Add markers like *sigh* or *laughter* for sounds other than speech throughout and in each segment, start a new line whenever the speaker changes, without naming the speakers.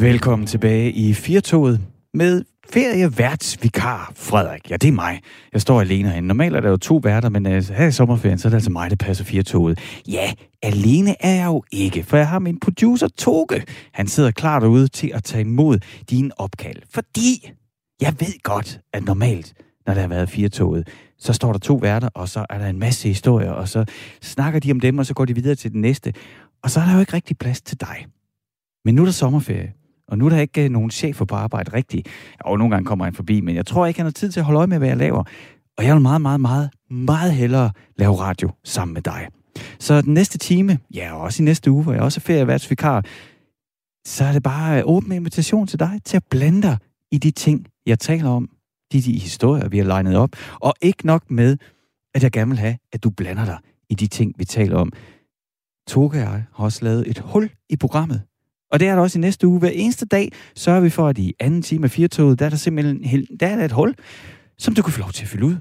Velkommen tilbage i Firtoget med ferieværtsvikar Frederik. Ja, det er mig. Jeg står alene herinde. Normalt er der jo to værter, men uh, her i sommerferien, så er det altså mig, der passer Firtoget. Ja, alene er jeg jo ikke, for jeg har min producer Toge. Han sidder klar derude til at tage imod dine opkald. Fordi jeg ved godt, at normalt, når der har været Firtoget, så står der to værter, og så er der en masse historier, og så snakker de om dem, og så går de videre til den næste. Og så er der jo ikke rigtig plads til dig. Men nu er der sommerferie, og nu er der ikke øh, nogen chefer på arbejde rigtigt. Og nogle gange kommer han forbi, men jeg tror ikke, han har tid til at holde øje med, hvad jeg laver. Og jeg vil meget, meget, meget, meget hellere lave radio sammen med dig. Så den næste time, ja, og også i næste uge, hvor jeg også er ferieværtsvikar, så er det bare øh, åben invitation til dig til at blande dig i de ting, jeg taler om. De, de historier, vi har legnet op. Og ikke nok med, at jeg gerne vil have, at du blander dig i de ting, vi taler om. Toge og jeg har også lavet et hul i programmet, og det er der også i næste uge. Hver eneste dag sørger vi for, at i anden time af firetoget, der er der simpelthen der er der et hul, som du kan få lov til at fylde ud.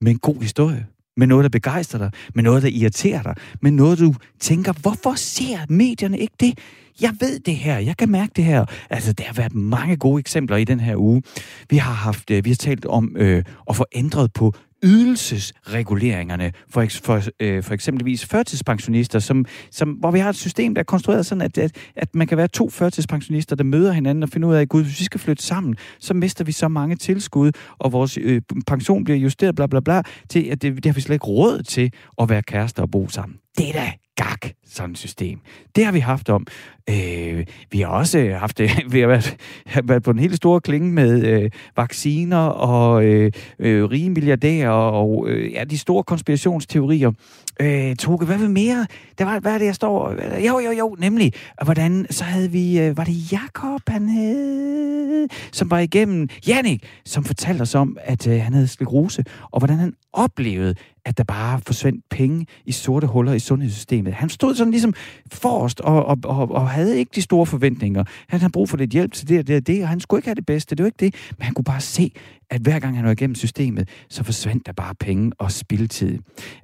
Med en god historie. Med noget, der begejstrer dig. Med noget, der irriterer dig. Med noget, du tænker, hvorfor ser medierne ikke det? Jeg ved det her, jeg kan mærke det her. Altså, der har været mange gode eksempler i den her uge. Vi har haft, øh, vi har talt om øh, at få ændret på ydelsesreguleringerne for, for, øh, for eksempelvis førtidspensionister, som, som, hvor vi har et system, der er konstrueret sådan, at, at, at man kan være to førtidspensionister, der møder hinanden og finder ud af, at gud, hvis vi skal flytte sammen, så mister vi så mange tilskud, og vores øh, pension bliver justeret, bla bla bla, til at det, det har vi slet ikke råd til at være kærester og bo sammen. Det er da gak, sådan et system. Det har vi haft om. Øh, vi har også haft det, øh, *laughs* vi har været, *laughs* været på en helt stor klinge med øh, vacciner og øh, øh, rige milliardærer og øh, ja, de store konspirationsteorier. Øh, Toge, hvad vil mere? Det var, hvad er det, jeg står... Jo, jo, jo, nemlig. Hvordan, så havde vi... Øh, var det Jakob, han havde... Som var igennem... Jannik, som fortalte os om, at øh, han havde sklerose, og hvordan han oplevede, at der bare forsvandt penge i sorte huller i sundhedssystemet. Han stod sådan ligesom forrest og, og, og, og havde ikke de store forventninger. Han havde brug for lidt hjælp til det og det og det, og han skulle ikke have det bedste, det var ikke det. Men han kunne bare se, at hver gang han var igennem systemet, så forsvandt der bare penge og spildtid.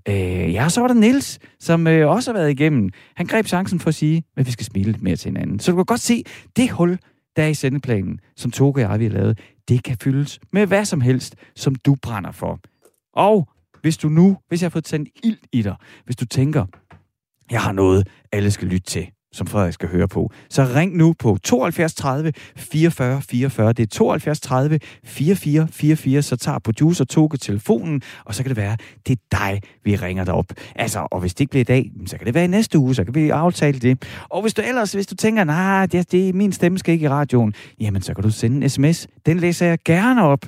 Øh, ja, så var der Nils, som øh, også har været igennem. Han greb chancen for at sige, at vi skal smile lidt mere til hinanden. Så du kan godt se, det hul, der er i sendeplanen, som Toge og jeg vi har lavet, det kan fyldes med hvad som helst, som du brænder for. Og hvis du nu, hvis jeg har fået tændt ild i dig, hvis du tænker, jeg har noget, alle skal lytte til, som Frederik skal høre på, så ring nu på 72 30 44 44. Det er 72 30 44 44, så tager producer Toge telefonen, og så kan det være, det er dig, vi ringer dig op. Altså, og hvis det ikke bliver i dag, så kan det være i næste uge, så kan vi aftale det. Og hvis du ellers, hvis du tænker, nej, det, det, min stemme skal ikke i radioen, jamen så kan du sende en sms. Den læser jeg gerne op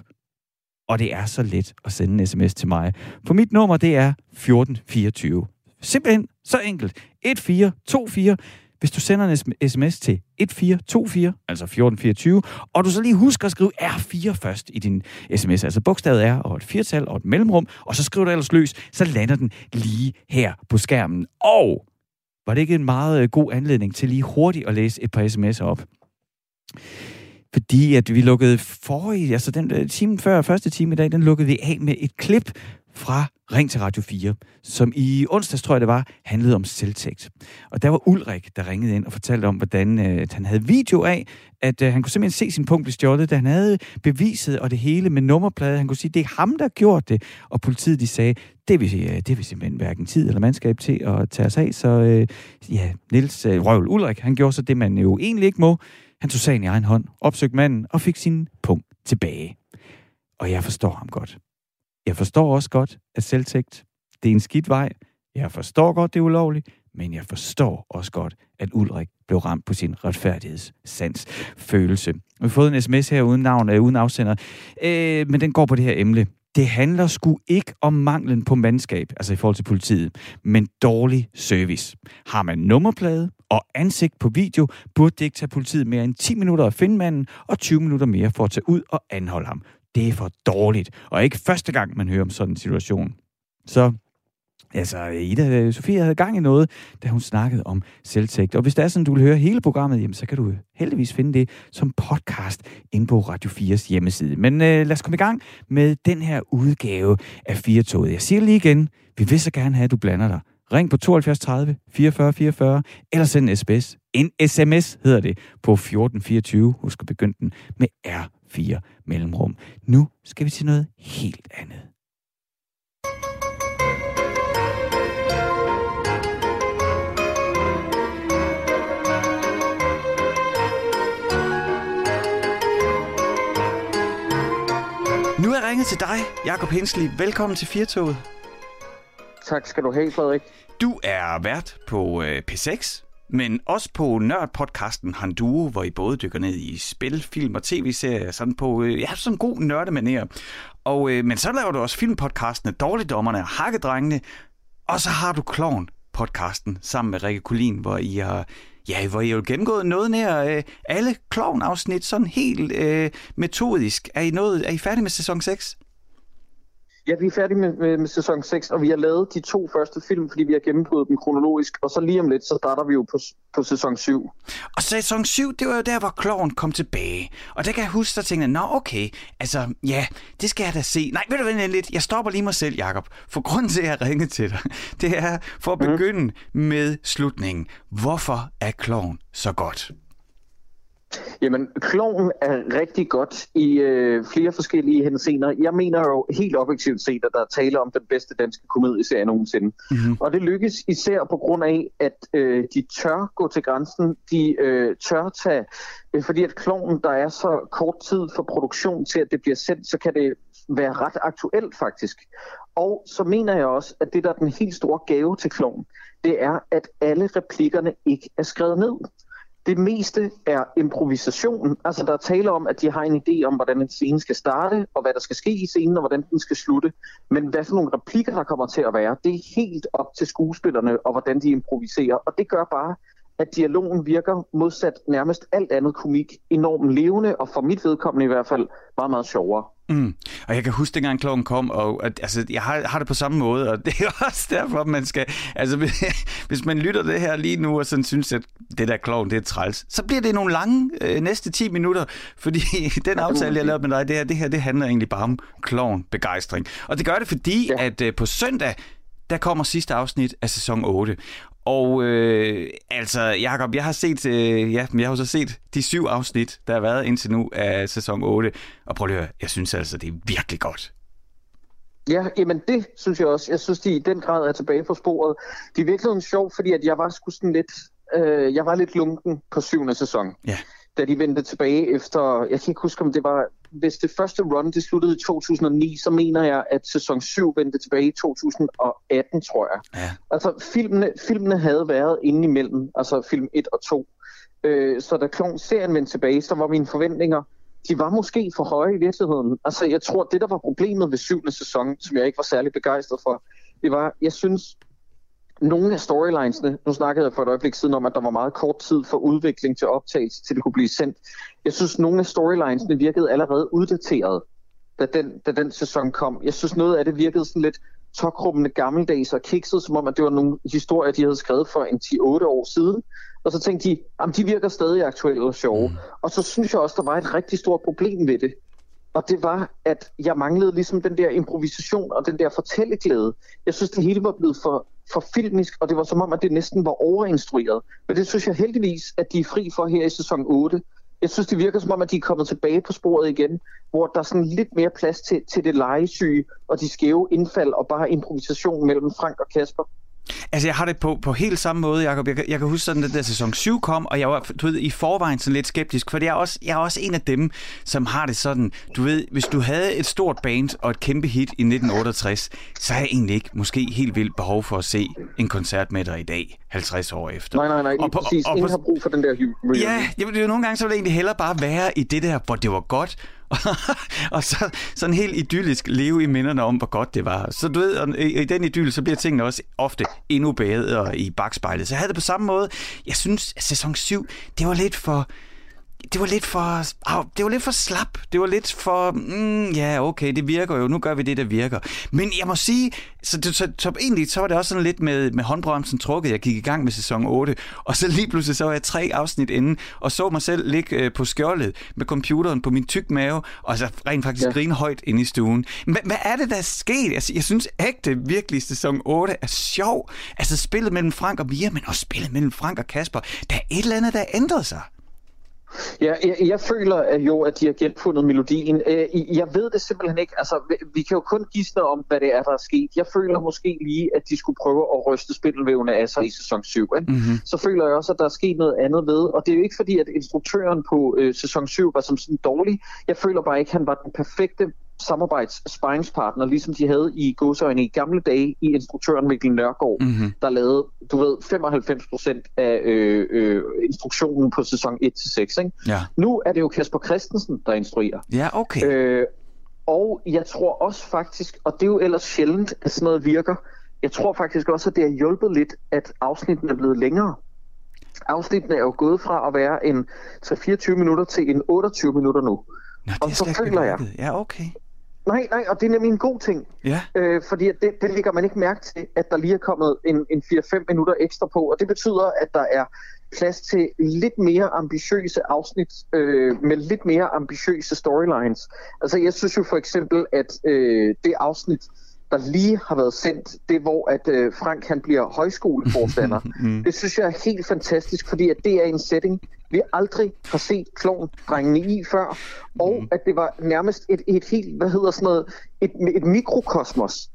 og det er så let at sende en sms til mig. For mit nummer, det er 1424. Simpelthen så enkelt. 1424. Hvis du sender en sms til 1424, altså 1424, og du så lige husker at skrive R4 først i din sms, altså bogstavet R og et firtal og et mellemrum, og så skriver du ellers løs, så lander den lige her på skærmen. Og var det ikke en meget øh, god anledning til lige hurtigt at læse et par sms'er op? Fordi at vi lukkede forrige, altså den øh, timen time før, første time i dag, den lukkede vi af med et klip fra Ring til Radio 4, som i onsdags, tror jeg det var, handlede om selvtægt. Og der var Ulrik, der ringede ind og fortalte om, hvordan øh, han havde video af, at øh, han kunne simpelthen se sin punkt blive stjålet, da han havde beviset og det hele med nummerplade. Han kunne sige, det er ham, der gjorde det. Og politiet, de sagde, det vil, øh, det vil simpelthen hverken tid eller mandskab til at tage os af. Så øh, ja, Niels øh, Røvel Ulrik, han gjorde så det, man jo egentlig ikke må. Han tog sagen i egen hånd, opsøgte manden og fik sin punkt tilbage. Og jeg forstår ham godt. Jeg forstår også godt, at selvtægt, det er en skidt vej. Jeg forstår godt, det er ulovligt, men jeg forstår også godt, at Ulrik blev ramt på sin retfærdighedssans følelse. Vi har fået en sms her uden navn, øh, uden afsender, øh, men den går på det her emne. Det handler sgu ikke om manglen på mandskab, altså i forhold til politiet, men dårlig service. Har man nummerplade og ansigt på video, burde det ikke tage politiet mere end 10 minutter at finde manden, og 20 minutter mere for at tage ud og anholde ham. Det er for dårligt, og ikke første gang, man hører om sådan en situation. Så Altså, Ida øh, Sofia havde gang i noget, da hun snakkede om selvtægt. Og hvis det er sådan, du vil høre hele programmet, jamen, så kan du øh, heldigvis finde det som podcast inde på Radio 4's hjemmeside. Men øh, lad os komme i gang med den her udgave af Firtoget. Jeg siger lige igen, vi vil så gerne have, at du blander dig Ring på 72 30 44 44, eller send en sms. En sms hedder det på 1424. Husk at begynde den med R4 mellemrum. Nu skal vi til noget helt andet. Nu er jeg ringet til dig, Jakob Hensley. Velkommen til Firtoget.
Tak skal du have, Frederik.
Du er vært på øh, P6, men også på Nørd-podcasten Handuo, hvor I både dykker ned i spil, film og tv-serier, sådan på øh, ja, sådan en god nørdemaner. Og, øh, men så laver du også filmpodcastene Dårligdommerne og Hakkedrengene, og så har du Kloven podcasten sammen med Rikke Kulin, hvor I har Ja, hvor I har gennemgået noget nær øh, alle klovn-afsnit, sådan helt øh, metodisk. Er I, nået, er I færdige med sæson 6?
Ja, vi er færdige med, med, med sæson 6, og vi har lavet de to første film, fordi vi har gennemgået dem kronologisk, og så lige om lidt, så starter vi jo på, på sæson 7.
Og sæson 7, det var jo der, hvor kloven kom tilbage. Og der kan jeg huske, der tænkte, nå okay, altså ja, det skal jeg da se. Nej, ved du hvad, lidt, jeg stopper lige mig selv, Jakob. For grunden til, at jeg ringet til dig, *laughs* det er for at mhm. begynde mm. med slutningen. Hvorfor er kloven så godt?
Jamen, kloven er rigtig godt i øh, flere forskellige henseender. Jeg mener jo helt objektivt set, at der er tale om den bedste danske komedieserie nogensinde. Mm-hmm. Og det lykkes især på grund af, at øh, de tør gå til grænsen. De øh, tør tage... Øh, fordi at kloven, der er så kort tid for produktion til, at det bliver sendt, så kan det være ret aktuelt faktisk. Og så mener jeg også, at det der er den helt store gave til kloven, det er, at alle replikkerne ikke er skrevet ned. Det meste er improvisation. Altså der er tale om, at de har en idé om, hvordan en scene skal starte, og hvad der skal ske i scenen, og hvordan den skal slutte. Men hvad for nogle replikker, der kommer til at være, det er helt op til skuespillerne, og hvordan de improviserer. Og det gør bare, at dialogen virker modsat nærmest alt andet komik enormt levende, og for mit vedkommende i hvert fald meget, meget sjovere.
Mm. Og jeg kan huske, dengang klokken kom, og at, altså, jeg har, har det på samme måde, og *laughs* det er også derfor, man skal... Altså, *laughs* hvis, man lytter det her lige nu, og sådan synes, at det der klokken, det er træls, så bliver det nogle lange øh, næste 10 minutter, *laughs* fordi den aftale, jeg lavede med dig, det her, det her, det handler egentlig bare om kloven begejstring. Og det gør det, fordi ja. at øh, på søndag, der kommer sidste afsnit af sæson 8. Og øh, altså, Jacob, jeg har set, øh, ja, jeg har så set de syv afsnit, der har været indtil nu af sæson 8. Og prøv at høre, jeg synes altså, det er virkelig godt.
Ja, jamen det synes jeg også. Jeg synes, de i den grad er tilbage på sporet. Det er virkelig sjovt, fordi at jeg var sgu sådan lidt, øh, jeg var lidt lunken på syvende sæson. Ja da de vendte tilbage efter, jeg kan ikke huske om det var, hvis det første run det sluttede i 2009, så mener jeg, at sæson 7 vendte tilbage i 2018, tror jeg. Ja. Altså filmene, filmene havde været inde imellem, altså film 1 og 2. Øh, så da Klon-serien vendte tilbage, så var mine forventninger, de var måske for høje i virkeligheden. Altså jeg tror, det der var problemet ved syvende sæson, som jeg ikke var særlig begejstret for, det var, jeg synes, nogle af storylinesene, nu snakkede jeg for et øjeblik siden om, at der var meget kort tid for udvikling til optagelse, til det kunne blive sendt. Jeg synes, nogle af storylinesene virkede allerede uddateret, da den, da den sæson kom. Jeg synes, noget af det virkede sådan lidt tokrummende gammeldags og kikset, som om, at det var nogle historier, de havde skrevet for en 10-8 år siden. Og så tænkte de, at de virker stadig aktuelle og sjove. Mm. Og så synes jeg også, der var et rigtig stort problem ved det. Og det var, at jeg manglede ligesom den der improvisation og den der fortælleglæde. Jeg synes, det hele var blevet for, for filmisk, og det var som om, at det næsten var overinstrueret. Men det synes jeg heldigvis, at de er fri for her i sæson 8. Jeg synes, det virker som om, at de er kommet tilbage på sporet igen, hvor der er sådan lidt mere plads til, til det legesyge og de skæve indfald og bare improvisation mellem Frank og Kasper.
Altså, jeg har det på, på helt samme måde, Jacob. Jeg, jeg kan huske sådan, at der sæson 7 kom, og jeg var du ved, i forvejen sådan lidt skeptisk, for jeg er, også, jeg er også en af dem, som har det sådan, du ved, hvis du havde et stort band og et kæmpe hit i 1968, så har jeg egentlig ikke måske helt vildt behov for at se en koncert med dig i dag, 50 år efter.
Nej, nej, nej, og på, præcis. Og, og, Ingen har brug for den der
reunion. Ja, jeg, det, nogle gange så ville jeg egentlig hellere bare være i det der, hvor det var godt, *laughs* og så sådan helt idyllisk leve i minderne om, hvor godt det var. Så du ved, i, i den idyll, så bliver tingene også ofte endnu bedre i bagspejlet. Så jeg havde det på samme måde. Jeg synes, at sæson 7, det var lidt for det var lidt for, oh, det var lidt for slap. Det var lidt for, mm, ja, okay, det virker jo. Nu gør vi det, der virker. Men jeg må sige, så, det, så, så egentlig så var det også sådan lidt med, med håndbremsen trukket. Jeg gik i gang med sæson 8, og så lige pludselig så var jeg tre afsnit inden, og så mig selv ligge øh, på skjoldet med computeren på min tyk mave, og så rent faktisk ja. grine højt ind i stuen. Men hvad er det, der er sket? Altså, jeg synes ægte virkelig, sæson 8 er sjov. Altså spillet mellem Frank og Mia, men også spillet mellem Frank og Kasper. Der er et eller andet, der ændret sig.
Ja, jeg, jeg føler at jo, at de har genfundet melodien. Øh, jeg ved det simpelthen ikke. Altså, vi kan jo kun gisne om, hvad det er, der er sket. Jeg føler måske lige, at de skulle prøve at ryste spindelvævene af sig i sæson 7. Ikke? Mm-hmm. Så føler jeg også, at der er sket noget andet ved. Og det er jo ikke fordi, at instruktøren på øh, sæson 7 var som sådan dårlig. Jeg føler bare ikke, at han var den perfekte samarbejdssparringspartner, ligesom de havde i godsøjne i gamle dage i instruktøren Mikkel Nørgaard, mm-hmm. der lavede, du ved, 95 procent af øh, øh, instruktionen på sæson 1-6. Ja. Nu er det jo Kasper Christensen, der instruerer.
Ja, okay. Øh,
og jeg tror også faktisk, og det er jo ellers sjældent, at sådan noget virker, jeg tror faktisk også, at det har hjulpet lidt, at afsnitten er blevet længere. Afsnittene er jo gået fra at være en 3-24 minutter til en 28 minutter nu.
Nå, og så føler jeg, ja, okay.
Nej, nej, og det er nemlig en god ting.
Ja.
Øh, fordi det, det ligger man ikke mærke til, at der lige er kommet en, en 4-5 minutter ekstra på. Og det betyder, at der er plads til lidt mere ambitiøse afsnit øh, med lidt mere ambitiøse storylines. Altså jeg synes jo for eksempel, at øh, det afsnit, der lige har været sendt, det hvor at øh, Frank han bliver højskoleforstander. *laughs* mm. Det synes jeg er helt fantastisk, fordi at det er en setting, vi aldrig har set klovn-drengene i før, og mm. at det var nærmest et, et helt, hvad hedder sådan noget, et, et mikrokosmos,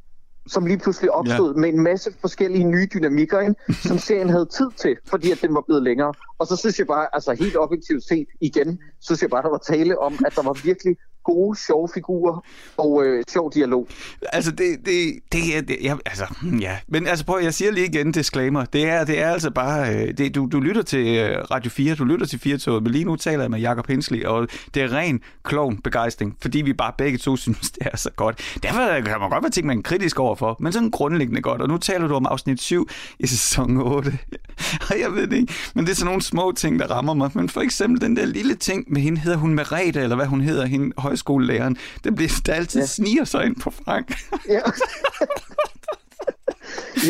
som lige pludselig opstod ja. med en masse forskellige nye dynamikker, ikke? *laughs* som serien havde tid til, fordi at den var blevet længere. Og så synes jeg bare, altså helt objektivt set igen, synes jeg bare, der var tale om, at der var virkelig gode, sjove figurer og øh, sjov dialog.
Altså, det, det, det er... Det, ja, altså, hmm, ja. Men altså, prøv, jeg siger lige igen disclaimer. Det er, det er altså bare... Øh, det, du, du lytter til øh, Radio 4, du lytter til 4 men lige nu taler jeg med Jakob Hensley, og det er ren klovn begejstring, fordi vi bare begge to *laughs* synes, det er så godt. Derfor øh, kan man godt være ting, man er kritisk overfor, men sådan grundlæggende godt. Og nu taler du om afsnit 7 i sæson 8. og *laughs* jeg ved det ikke, men det er sådan nogle små ting, der rammer mig. Men for eksempel den der lille ting med hende, hedder hun Merete, eller hvad hun hedder, hende højskolelæreren, den bliver der altid ja. sniger sig ind på Frank. *laughs*
ja.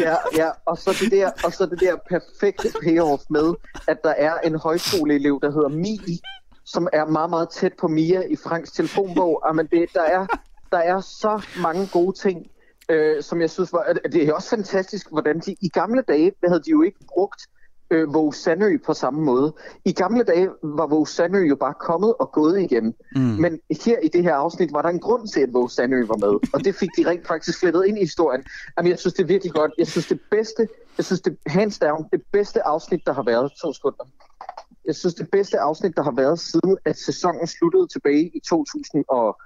ja, ja, og så det der, og så det der perfekte payoff med, at der er en højskoleelev, der hedder Mi, som er meget, meget tæt på Mia i Franks telefonbog. Jamen, det, der, er, der er så mange gode ting, øh, som jeg synes var... Det er også fantastisk, hvordan de i gamle dage havde de jo ikke brugt øh, Våge Sandø på samme måde. I gamle dage var Våge Sandø jo bare kommet og gået igen. Mm. Men her i det her afsnit var der en grund til, at Våge Sandø var med. Og det fik de rent faktisk flettet ind i historien. Jamen, jeg synes, det er virkelig godt. Jeg synes, det bedste, jeg synes, det hands down, det bedste afsnit, der har været. To sekunder. Jeg synes, det bedste afsnit, der har været siden, at sæsonen sluttede tilbage i 2000 og...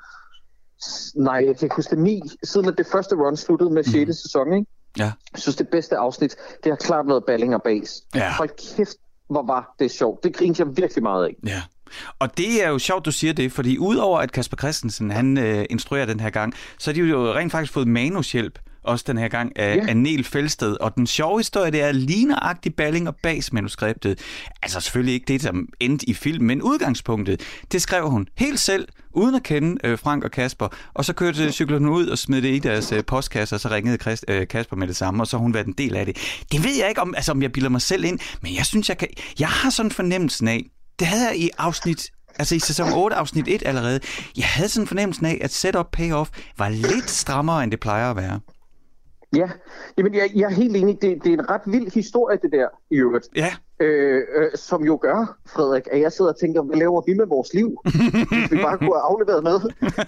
Nej, jeg kan ikke huske det. 9, siden at det første run sluttede med 6. Mm. sæson, ikke?
Ja.
Jeg synes, det bedste afsnit, det har klart været Balling og Bas.
Ja.
Hold kæft, hvor var det sjovt. Det grinte jeg virkelig meget af.
Ja. Og det er jo sjovt, du siger det, fordi udover at Kasper Christensen, han øh, instruerer den her gang, så har de jo rent faktisk fået manushjælp også den her gang af, yeah. af Niel Fælsted. Og den sjove historie, det er ligneragtig Balling og Bas manuskriptet. Altså selvfølgelig ikke det, som endte i film, men udgangspunktet, det skrev hun helt selv, uden at kende øh, Frank og Kasper. Og så kørte cyklerne ud og smed det i deres øh, postkasse, og så ringede Christ, øh, Kasper med det samme, og så har hun været en del af det. Det ved jeg ikke, om, altså, om jeg bilder mig selv ind, men jeg synes, jeg kan... Jeg har sådan fornemmelsen af, det havde jeg i afsnit altså i sæson 8, afsnit 1 allerede, jeg havde sådan fornemmelsen af, at setup payoff var lidt strammere, end det plejer at være.
Ja, Jamen, jeg, jeg er helt enig. Det, det er en ret vild historie, det der, i øvrigt.
Ja.
Øh, øh, som jo gør, Frederik, at jeg sidder og tænker, hvad laver vi med vores liv? Hvis vi bare kunne have afleveret med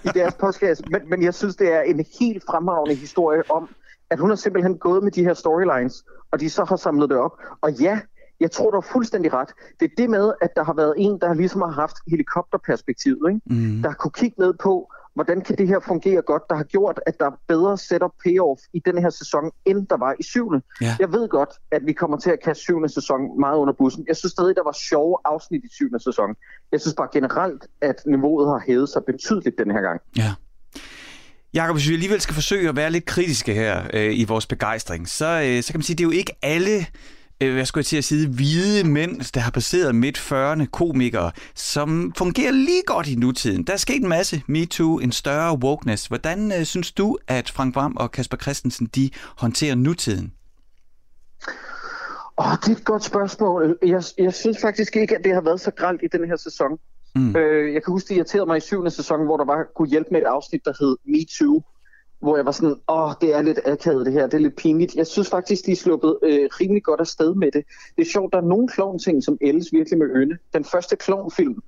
i deres podcast. Men, men jeg synes, det er en helt fremragende historie om, at hun har simpelthen gået med de her storylines, og de så har samlet det op. Og ja, jeg tror, du har fuldstændig ret. Det er det med, at der har været en, der ligesom har haft helikopterperspektivet, ikke? Mm. der kunne kigge ned på, hvordan kan det her fungere godt, der har gjort, at der er bedre setup payoff i den her sæson, end der var i syvende.
Ja.
Jeg ved godt, at vi kommer til at kaste syvende sæson meget under bussen. Jeg synes stadig, der var sjove afsnit i syvende sæson. Jeg synes bare generelt, at niveauet har hævet sig betydeligt den her gang.
Ja. Jakob, hvis vi alligevel skal forsøge at være lidt kritiske her øh, i vores begejstring, så, øh, så kan man sige, at det er jo ikke alle øh, hvad skulle jeg til at sige, hvide mænd, der har passeret midt 40'erne komikere, som fungerer lige godt i nutiden. Der er sket en masse MeToo, en større wokeness. Hvordan øh, synes du, at Frank Vam og Kasper Christensen, de håndterer nutiden?
Åh, oh, det er et godt spørgsmål. Jeg, jeg synes faktisk ikke, at det har været så gralt i den her sæson. Mm. Øh, jeg kan huske, det irriterede mig i syvende sæson, hvor der var kunne hjælpe med et afsnit, der hed Me Too, hvor jeg var sådan, åh, det er lidt akavet det her, det er lidt pinligt. Jeg synes faktisk, de er sluppet øh, rimelig godt afsted med det. Det er sjovt, der er nogle klovn-ting, som ældes virkelig med øne. Den første klovnfilm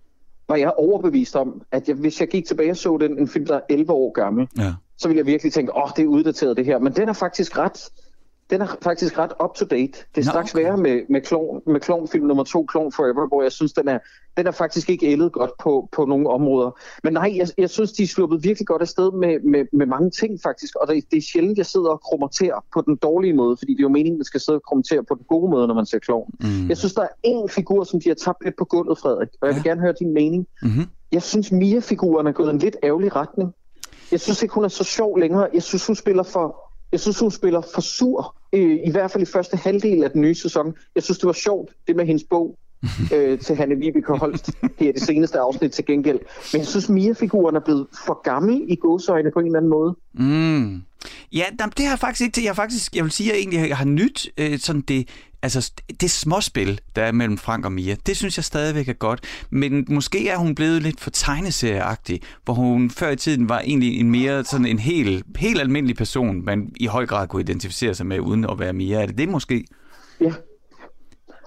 var jeg overbevist om, at jeg, hvis jeg gik tilbage og så den, en film, der er 11 år gammel, ja. så ville jeg virkelig tænke, åh, det er uddateret det her. Men den er faktisk ret den er faktisk ret up-to-date. Det er Nå, straks okay. værre med, med, klon, med klonfilm nummer to, Clone Forever, hvor jeg synes, den er, den er faktisk ikke ældet godt på, på nogle områder. Men nej, jeg, jeg synes, de er sluppet virkelig godt afsted med, med, med mange ting faktisk, og det, det er sjældent, jeg sidder og kromaterer på den dårlige måde, fordi det er jo meningen, at man skal sidde og kromatere på den gode måde, når man ser klon. Mm. Jeg synes, der er en figur, som de har tabt lidt på gulvet, Frederik, og jeg vil ja. gerne høre din mening. Mm-hmm. Jeg synes, Mia-figuren er gået en lidt ærgerlig retning. Jeg synes ikke, hun er så sjov længere. Jeg synes, hun spiller for jeg synes, hun spiller for sur, øh, i hvert fald i første halvdel af den nye sæson. Jeg synes, det var sjovt, det med hendes bog *laughs* øh, til Hanne Vibeke Holst her det seneste afsnit til gengæld. Men jeg synes, Mia-figuren er blevet for gammel i gåsøjne på en eller anden måde.
Mm. Ja, det har jeg faktisk ikke. Jeg, har faktisk, jeg vil sige, at jeg egentlig har nyt øh, sådan det, altså, det småspil, der er mellem Frank og Mia. Det synes jeg stadigvæk er godt. Men måske er hun blevet lidt for tegneserieagtig, hvor hun før i tiden var egentlig en mere sådan en helt, helt almindelig person, man i høj grad kunne identificere sig med, uden at være Mia. Er det det måske?
Ja,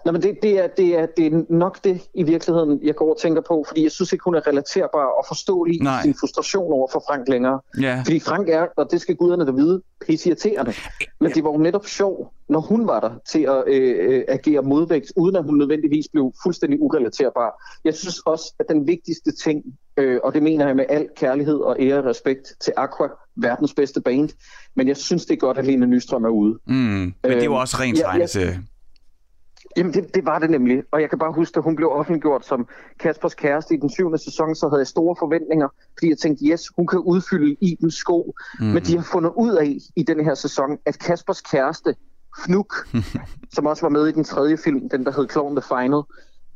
Nå, men det, det, er, det, er, det er nok det i virkeligheden, jeg går og tænker på, fordi jeg synes ikke, hun er relaterbar og forståelig i sin frustration over for Frank længere. Ja. Fordi Frank er, og det skal guderne da vide, pisseirriterende. Men det var jo netop sjov, når hun var der til at øh, øh, agere modvægt, uden at hun nødvendigvis blev fuldstændig urelaterbar. Jeg synes også, at den vigtigste ting, øh, og det mener jeg med al kærlighed og ære og respekt til Aqua, verdens bedste band, men jeg synes, det er godt, at Lene Nystrøm er ude.
Mm, men det er jo også rent ja, ja,
Jamen, det, det var det nemlig. Og jeg kan bare huske, at hun blev offentliggjort som Kaspers kæreste i den syvende sæson, så havde jeg store forventninger, fordi jeg tænkte, yes, hun kan udfylde i den sko. Mm. Men de har fundet ud af i den her sæson, at Kaspers kæreste, Fnuk, *laughs* som også var med i den tredje film, den der hed Clown The Final,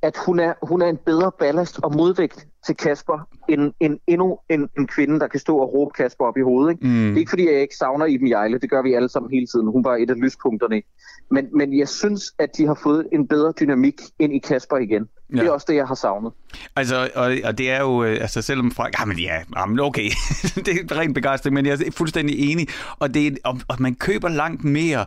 at hun er, hun er en bedre ballast og modvægt til Kasper, end, end endnu en, en kvinde, der kan stå og råbe Kasper op i hovedet. Ikke? Mm. Det er ikke fordi, jeg ikke savner Iben Jejle, det gør vi alle sammen hele tiden. Hun var et af lyspunkterne. Men, men jeg synes, at de har fået en bedre dynamik ind i Kasper igen. Ja. Det er også det, jeg har savnet.
Altså, og, og det er jo, øh, altså selvom Frank, jamen ja, jamen okay, *laughs* det er rent begejstring, men jeg er fuldstændig enig, og, det, og, og man køber langt mere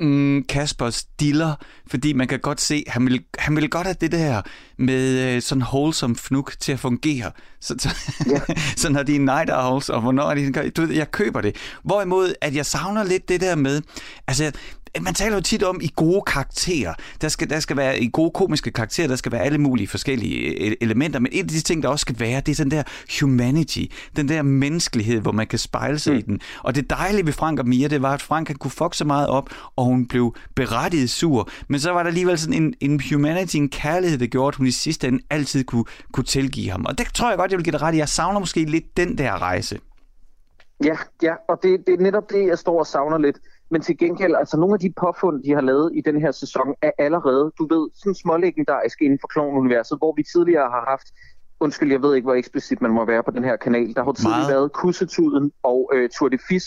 mm, Kaspers diller, fordi man kan godt se, han vil, han vil godt have det der med øh, sådan wholesome fnuk til at fungere. Så, så, yeah. *laughs* så når de er night owls, og hvornår er de... Du ved, jeg køber det. Hvorimod, at jeg savner lidt det der med... Altså, man taler jo tit om i gode karakterer. Der skal, der skal være i gode komiske karakterer, der skal være alle mulige forskellige øh, elementer, men en af de ting, der også skal være, det er den der humanity, den der menneskelighed, hvor man kan spejle sig mm. i den. Og det dejlige ved Frank og Mia, det var, at Frank han kunne fuck så meget op, og hun blev berettiget sur. Men så var der alligevel sådan en, en humanity, en kærlighed, der gjorde, at hun i sidste ende altid kunne, kunne tilgive ham. Og det tror jeg godt, jeg vil give dig ret i. Jeg savner måske lidt den der rejse.
Ja, ja, og det, det er netop det, jeg står og savner lidt. Men til gengæld, altså nogle af de påfund, de har lavet i den her sæson, er allerede, du ved, sådan smålegendariske inden for klonuniverset, hvor vi tidligere har haft undskyld, jeg ved ikke, hvor eksplicit man må være på den her kanal. Der har tidligere været Kussetuden og øh, Tour de Fis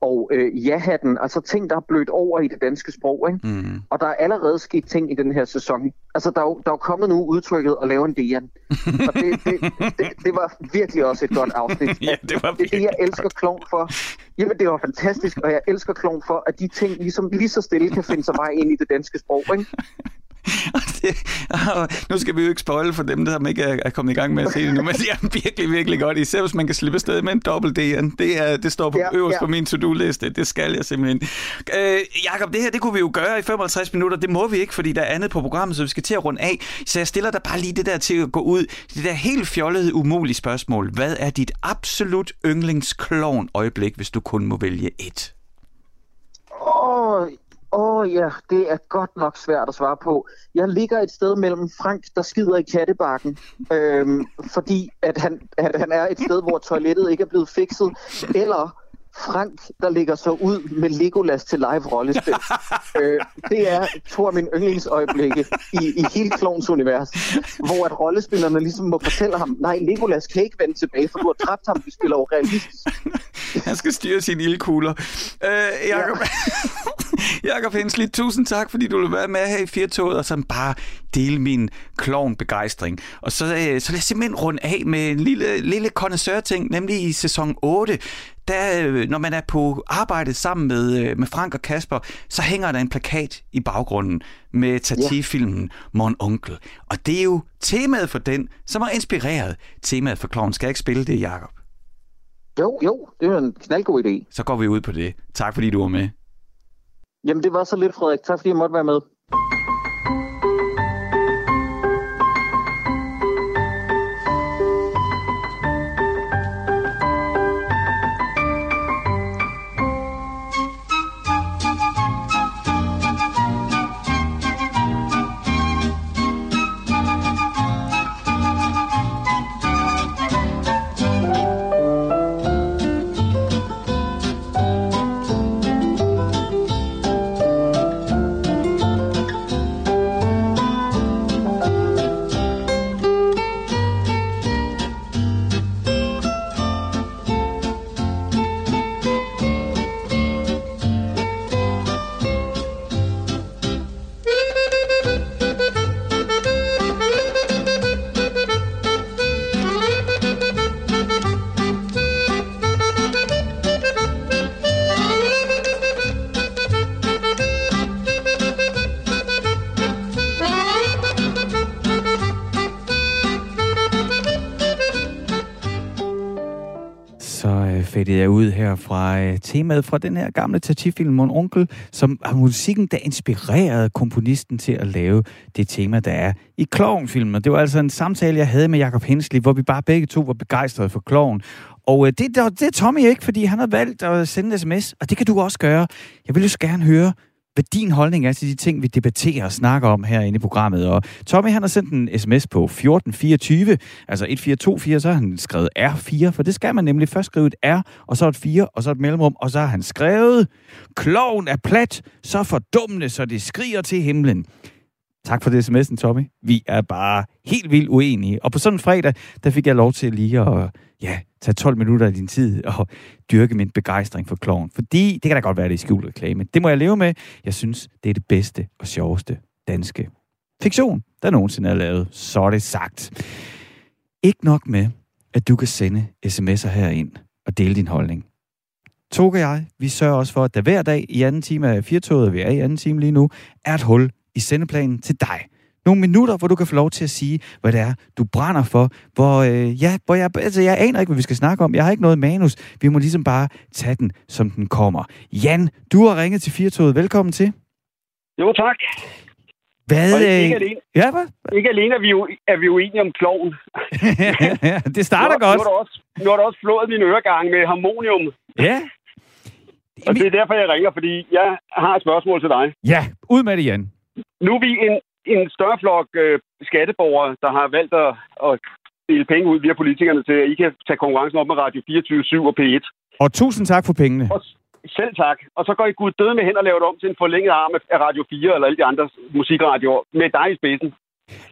og øh, Ja-hatten, altså ting, der er blødt over i det danske sprog. Ikke? Mm. Og der er allerede sket ting i den her sæson. Altså, der er jo, der er jo kommet nu udtrykket at lave en Dejan. *laughs* og det, det, det, det var virkelig også et godt afsnit. *laughs*
ja, det var
Det er det, jeg elsker klon for. Jamen, det var fantastisk, og jeg elsker klon for, at de ting ligesom lige så stille kan finde sig vej ind i det danske sprog. Ikke? *laughs* *laughs*
det, nu skal vi jo ikke spoile for dem, der ikke er, er kommet i gang med at se det nu, men det er virkelig, virkelig godt. Især hvis man kan slippe afsted med en dobbelt D'en. Det, er, det står på ja, øverst ja. på min to-do-liste. Det skal jeg simpelthen. Øh, Jakob, det her det kunne vi jo gøre i 55 minutter. Det må vi ikke, fordi der er andet på programmet, så vi skal til at runde af. Så jeg stiller dig bare lige det der til at gå ud. Det der helt fjollede, umulige spørgsmål. Hvad er dit absolut yndlingsklon øjeblik, hvis du kun må vælge et?
Åh, oh, Åh oh, ja, det er godt nok svært at svare på. Jeg ligger et sted mellem Frank, der skider i kattebakken, øhm, fordi at han, at han er et sted, hvor toilettet ikke er blevet fikset, eller Frank, der ligger så ud med Legolas til live rollespil. *laughs* øh, det er to af mine yndlingsøjeblikke i, i hele Klovns univers, hvor at rollespillerne ligesom må fortælle ham, nej, Legolas kan ikke vende tilbage, for du har dræbt ham, vi spiller jo realistisk. *laughs*
Han skal styre sine ildkugler. Øh, Jakob, ja. Jakob *laughs* Hensley, tusind tak, fordi du vil være med her i Firtoget, og så bare dele min klovn-begejstring. Og så, øh, så lad jeg simpelthen runde af med en lille, lille ting, nemlig i sæson 8, der, øh, når man er på arbejde sammen med, øh, med Frank og Kasper, så hænger der en plakat i baggrunden med Tati-filmen Mon Onkel. Og det er jo temaet for den, som har inspireret temaet for Kloven. Skal jeg ikke spille det, Jakob?
Jo, jo, det er en knaldgod idé.
Så går vi ud på det. Tak fordi du var med.
Jamen det var så lidt, Frederik. Tak fordi jeg måtte være med.
Tjekkede jeg ud her fra øh, temaet fra den her gamle Tati-film, Mon Onkel, som har musikken, der inspirerede komponisten til at lave det tema, der er i Kloven-filmen. Det var altså en samtale, jeg havde med Jakob Hensley, hvor vi bare begge to var begejstrede for Kloven. Og øh, det, det, det er Tommy ikke, fordi han har valgt at sende en sms, og det kan du også gøre. Jeg vil jo gerne høre, hvad din holdning er til de ting, vi debatterer og snakker om herinde i programmet. Og Tommy, han har sendt en sms på 1424, altså 1424, så har han skrevet R4, for det skal man nemlig først skrive et R, og så et 4, og så et mellemrum, og så har han skrevet, kloven er plat, så fordummende, så det skriger til himlen. Tak for det sms'en, Tommy. Vi er bare helt vildt uenige. Og på sådan en fredag, der fik jeg lov til lige at ja, tage 12 minutter af din tid og dyrke min begejstring for kloven. Fordi det kan da godt være, det er skjult reklame. Det må jeg leve med. Jeg synes, det er det bedste og sjoveste danske fiktion, der nogensinde er lavet. Så er det sagt. Ikke nok med, at du kan sende sms'er herind og dele din holdning. Tog og jeg, vi sørger også for, at der hver dag i anden time af firtoget, vi er i anden time lige nu, er et hul i sendeplanen til dig. Nogle minutter, hvor du kan få lov til at sige, hvad det er, du brænder for. Hvor, øh, ja, hvor jeg, altså, jeg aner ikke, hvad vi skal snakke om. Jeg har ikke noget manus. Vi må ligesom bare tage den, som den kommer. Jan, du har ringet til Firtoget. Velkommen til.
Jo, tak.
Hvad?
Og ikke, øh, alene,
ja, hvad?
ikke alene er vi, jo, er vi uenige om kloven.
ja, *laughs* det starter
nu,
godt.
Nu har, du også, nu har du også flået min øregang med harmonium.
Ja.
Og det er derfor, jeg ringer, fordi jeg har et spørgsmål til dig.
Ja, ud med det, Jan.
Nu er vi en, en større flok øh, skatteborgere, der har valgt at, at dele penge ud via politikerne til, at I kan tage konkurrencen op med Radio 24 og P1.
Og tusind tak for pengene.
Og, selv tak. Og så går I gud døde med hen og laver det om til en forlænget arm af Radio 4 eller alle de andre musikradioer med dig i spidsen.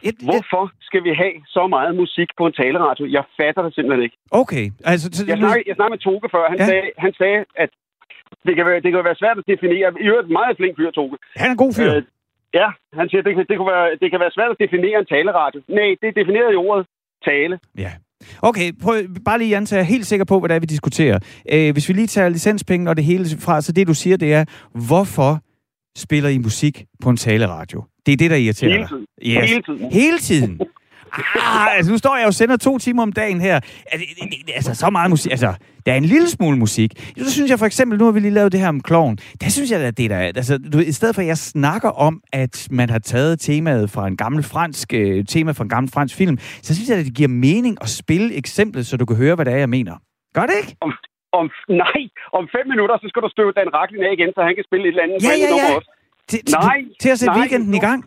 Et, Hvorfor skal vi have så meget musik på en taleradio? Jeg fatter det simpelthen ikke.
Okay. Altså, så,
jeg, snakkede, jeg snakkede med Toge før. Han, ja. sagde, han sagde, at det kan, være, det kan være svært at definere. I øvrigt meget flink fyr, Toge.
Han er en god fyr. Øh,
ja, han siger, det, det, kunne være, det kan være svært at definere en taleradio. Nej, det er defineret i ordet tale.
Ja. Okay, prøv, bare lige Jan, så jeg er helt sikker på, hvad det er, vi diskuterer. Øh, hvis vi lige tager licenspenge og det hele fra, så det du siger, det er, hvorfor spiller I musik på en taleradio? Det er det, der irriterer
Hele tiden.
dig. Yes.
Hele tiden.
Hele tiden. Ah, altså nu står jeg og sender to timer om dagen her. Altså, altså så meget musik. Altså, der er en lille smule musik. Så synes jeg for eksempel, nu har vi lige lavet det her om kloven. Der synes jeg, at det der altså, du, i stedet for at jeg snakker om, at man har taget temaet fra en gammel fransk, øh, tema fra en gammel fransk film, så synes jeg, at det giver mening at spille eksemplet, så du kan høre, hvad det er, jeg mener. Gør det ikke?
Om, om, nej, om fem minutter, så skal du støve Dan Raklin af igen, så han kan spille et eller andet.
Ja, ja, ja. Til,
nej,
til at sætte
nej,
weekenden
nu,
i gang.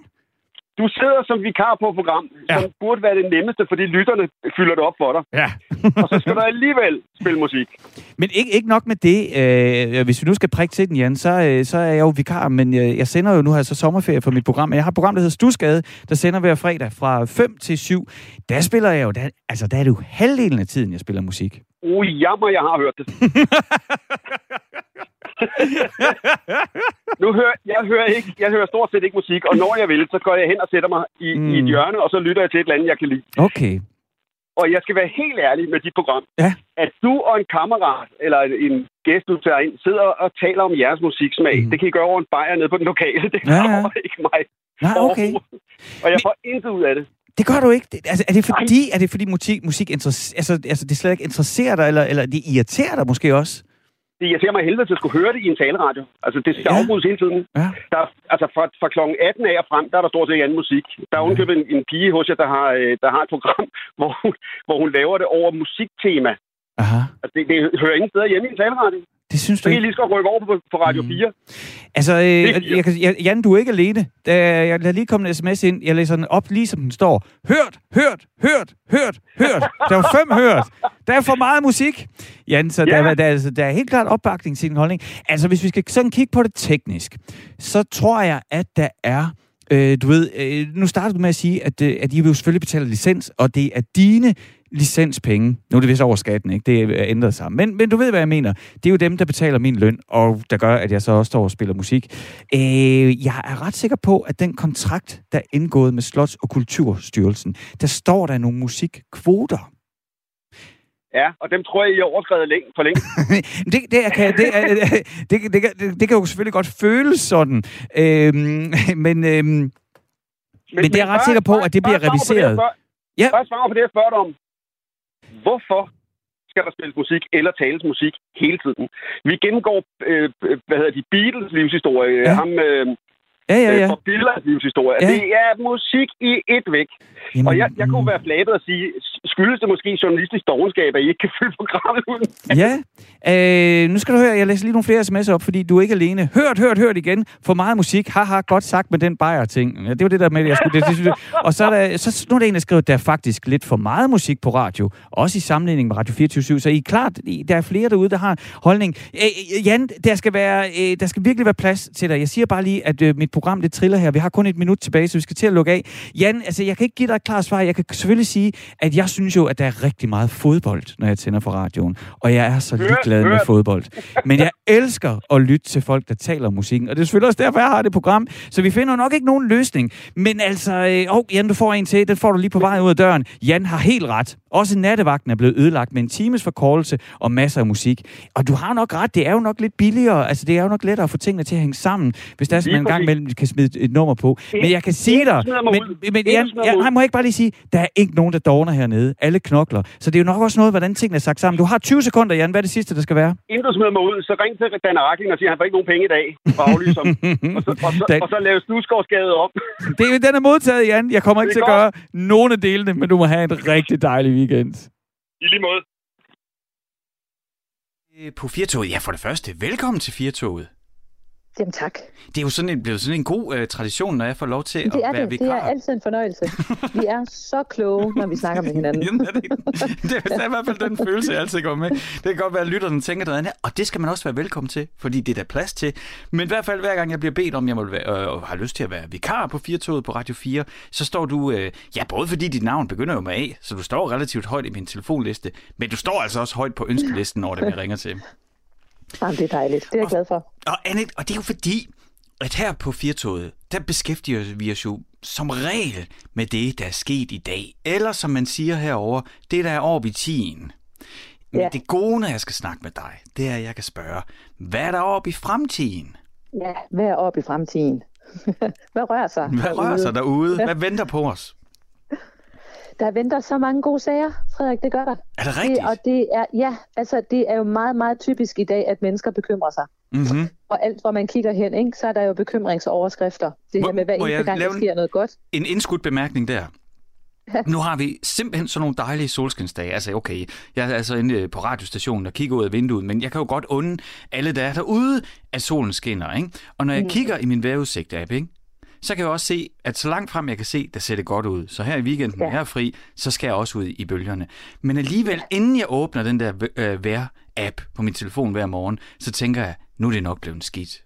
Du sidder som vikar på et program, ja. som burde være det nemmeste, fordi lytterne fylder det op for dig.
Ja. *laughs*
og så skal du alligevel spille musik.
Men ikke, ikke nok med det. Øh, hvis vi nu skal prikke til den, Jan, så, øh, så er jeg jo vikar, men jeg, jeg sender jo nu her så sommerferie for mit program. Jeg har et program, der hedder Stusgade, der sender hver fredag fra 5 til 7. Der spiller jeg jo, der, altså der er det jo halvdelen af tiden, jeg spiller musik.
Uh, jammer, jeg har hørt det. *laughs* *laughs* nu hører, jeg, hører ikke, jeg hører stort set ikke musik, og når jeg vil, så går jeg hen og sætter mig i, mm. i et hjørne, og så lytter jeg til et eller andet, jeg kan lide.
Okay.
Og jeg skal være helt ærlig med dit program.
Ja.
At du og en kammerat, eller en gæst, du tager ind, sidder og taler om jeres musiksmag. Mm. Det kan I gøre over en bajer nede på den lokale. *laughs* Det
ja, ja.
ikke mig.
Nej, okay.
Og jeg får intet ud af det.
Det gør du ikke. Altså, er det fordi, er det fordi musik, musik altså, altså, det slet ikke interesserer dig, eller, eller det irriterer dig måske også?
Det irriterer mig helvede til at skulle høre det i en taleradio. Altså, det skal ja. afbrydes hele tiden.
Ja.
Der, altså, fra, fra kl. 18 af og frem, der er der stort set anden musik. Der er ja. en, en pige hos jer, der har, øh, der har et program, *laughs* hvor hun, hvor hun laver det over musiktema.
Aha.
Altså, det, det hører ingen steder hjemme i en taleradio.
Det synes du
ikke? Så lige skal rykke over på, på Radio 4. Mm.
Altså, øh, jeg, jeg, Jan, du er ikke alene. Da, jeg lader lige komme en sms ind. Jeg læser den op, lige som den står. Hørt, hørt, hørt, hørt, hørt. Der er fem hørt. Der er for meget musik. Jan, så ja. der, der, altså, der er helt klart opbakning til din holdning. Altså, hvis vi skal sådan kigge på det teknisk, så tror jeg, at der er Øh, du ved, øh, nu startede du med at sige, at, øh, at I vil selvfølgelig betale licens, og det er dine licenspenge. Nu er det vist over skatten, ikke? Det er ændret sig. Men, men du ved, hvad jeg mener. Det er jo dem, der betaler min løn, og der gør, at jeg så også står og spiller musik. Øh, jeg er ret sikker på, at den kontrakt, der er indgået med Slots- og Kulturstyrelsen, der står der nogle musikkvoter.
Ja, og dem tror jeg, I har overskrevet længe, for længe. *laughs*
det, det, kan, det, det, det, det, det, det kan jo selvfølgelig godt føles sådan. Øhm, men, øhm, men, men det er jeg ret sikker på, at det bliver reviseret.
Ja. Bare svar på det, jeg spørger dig om. Hvorfor skal der spilles musik eller tales musik hele tiden? Vi gennemgår, øh, hvad hedder de, Beatles livshistorie. Ja. Ham, øh,
Ja, ja, ja.
For Billers livshistorie. Ja. Det er musik i et væk. Jamen, og jeg, jeg kunne være flabet og sige, skyldes det måske journalistisk dogenskab, at I ikke kan *laughs* fylde programmet ud?
ja. Øh, nu skal du høre, jeg læser lige nogle flere sms'er op, fordi du er ikke alene. Hørt, hørt, hørt igen. For meget musik. Haha, godt sagt med den bajer-ting. Ja, det var det der med, jeg skulle... Det, det, og så er, der, så, nu er der en, der skrev, at der er faktisk lidt for meget musik på radio. Også i sammenligning med Radio 24 Så I er klart, der er flere derude, der har holdning. Øh, Jan, der skal, være, øh, der skal virkelig være plads til dig. Jeg siger bare lige, at øh, mit program, det triller her. Vi har kun et minut tilbage, så vi skal til at lukke af. Jan, altså, jeg kan ikke give dig et klart svar. Jeg kan selvfølgelig sige, at jeg synes jo, at der er rigtig meget fodbold, når jeg tænder for radioen. Og jeg er så ligeglad med fodbold. Men jeg *laughs* elsker at lytte til folk, der taler om musikken. Og det er selvfølgelig også derfor, jeg har det program. Så vi finder nok ikke nogen løsning. Men altså, øh, oh, Jan, du får en til. Den får du lige på vej ud af døren. Jan har helt ret. Også nattevagten er blevet ødelagt med en times forkortelse og masser af musik. Og du har nok ret. Det er jo nok lidt billigere. Altså, det er jo nok lettere at få tingene til at hænge sammen, hvis der er sådan en gang imellem, kan smide et nummer på. Men jeg kan sige dig, men, men Jan, jeg, jeg må ikke bare lige sige, der er ikke nogen, der dårner hernede. Alle knokler. Så det er jo nok også noget, hvordan tingene er sagt sammen. Du har 20 sekunder, Jan. Hvad er det sidste, der skal være?
Inden du smider mig ud, så ring til Dan Arkling og siger, at han får ikke nogen penge i dag. Og, aflyser *laughs* og, så, og, så, og så lave Slusgårdsgade op.
det, den er modtaget, Jan. Jeg kommer ikke til at gøre nogen af delene, men du må have en rigtig dejlig weekend.
I lige måde.
På Firtoget, ja for det første, velkommen til Firtoget.
Jamen tak.
Det er jo sådan en, blevet sådan en god uh, tradition, når jeg får lov til
det
at
er
være
det.
vikar.
Det er altid en fornøjelse. Vi er så kloge, når vi snakker med *laughs* hinanden.
Jamen, er det, det, er i hvert fald den følelse, jeg altid går med. Det kan godt være, at lytterne tænker noget andet, og det skal man også være velkommen til, fordi det er der plads til. Men i hvert fald, hver gang jeg bliver bedt om, jeg må være, øh, og har lyst til at være vikar på Firtoget på Radio 4, så står du, øh, ja, både fordi dit navn begynder jo med A, så du står relativt højt i min telefonliste, men du står altså også højt på ønskelisten, når det jeg ringer til.
Jamen, det er dejligt. Det er jeg glad for.
Og, Annette, og det er jo fordi, at her på Firtoget, der beskæftiger vi os jo som regel med det, der er sket i dag. Eller som man siger herover, det der er over i tiden. Men ja. det gode, når jeg skal snakke med dig, det er, at jeg kan spørge, hvad er der oppe i fremtiden?
Ja, hvad er oppe i fremtiden? *laughs* hvad rører sig
Hvad derude? rører sig derude? *laughs* Hvad venter på os?
Der venter så mange gode sager, Frederik, det gør der.
Er det rigtigt?
Det, og det er, ja, altså det er jo meget, meget typisk i dag, at mennesker bekymrer sig.
Mm-hmm.
Og alt, hvor man kigger hen, ikke, så er der jo bekymringsoverskrifter. Det må, her med, hver eneste gang, der sker noget godt.
En indskudt bemærkning der. nu har vi simpelthen sådan nogle dejlige solskinsdage. Altså, okay, jeg er altså inde på radiostationen og kigger ud af vinduet, men jeg kan jo godt unde alle, der er derude, at solen skinner, ikke? Og når jeg mm. kigger i min vejrudsigt-app, ikke? Så kan jeg også se, at så langt frem jeg kan se, der ser det godt ud. Så her i weekenden, ja. jeg er fri, så skal jeg også ud i bølgerne. Men alligevel, inden jeg åbner den der øh, vejr-app på min telefon hver morgen, så tænker jeg, nu er det nok blevet skidt.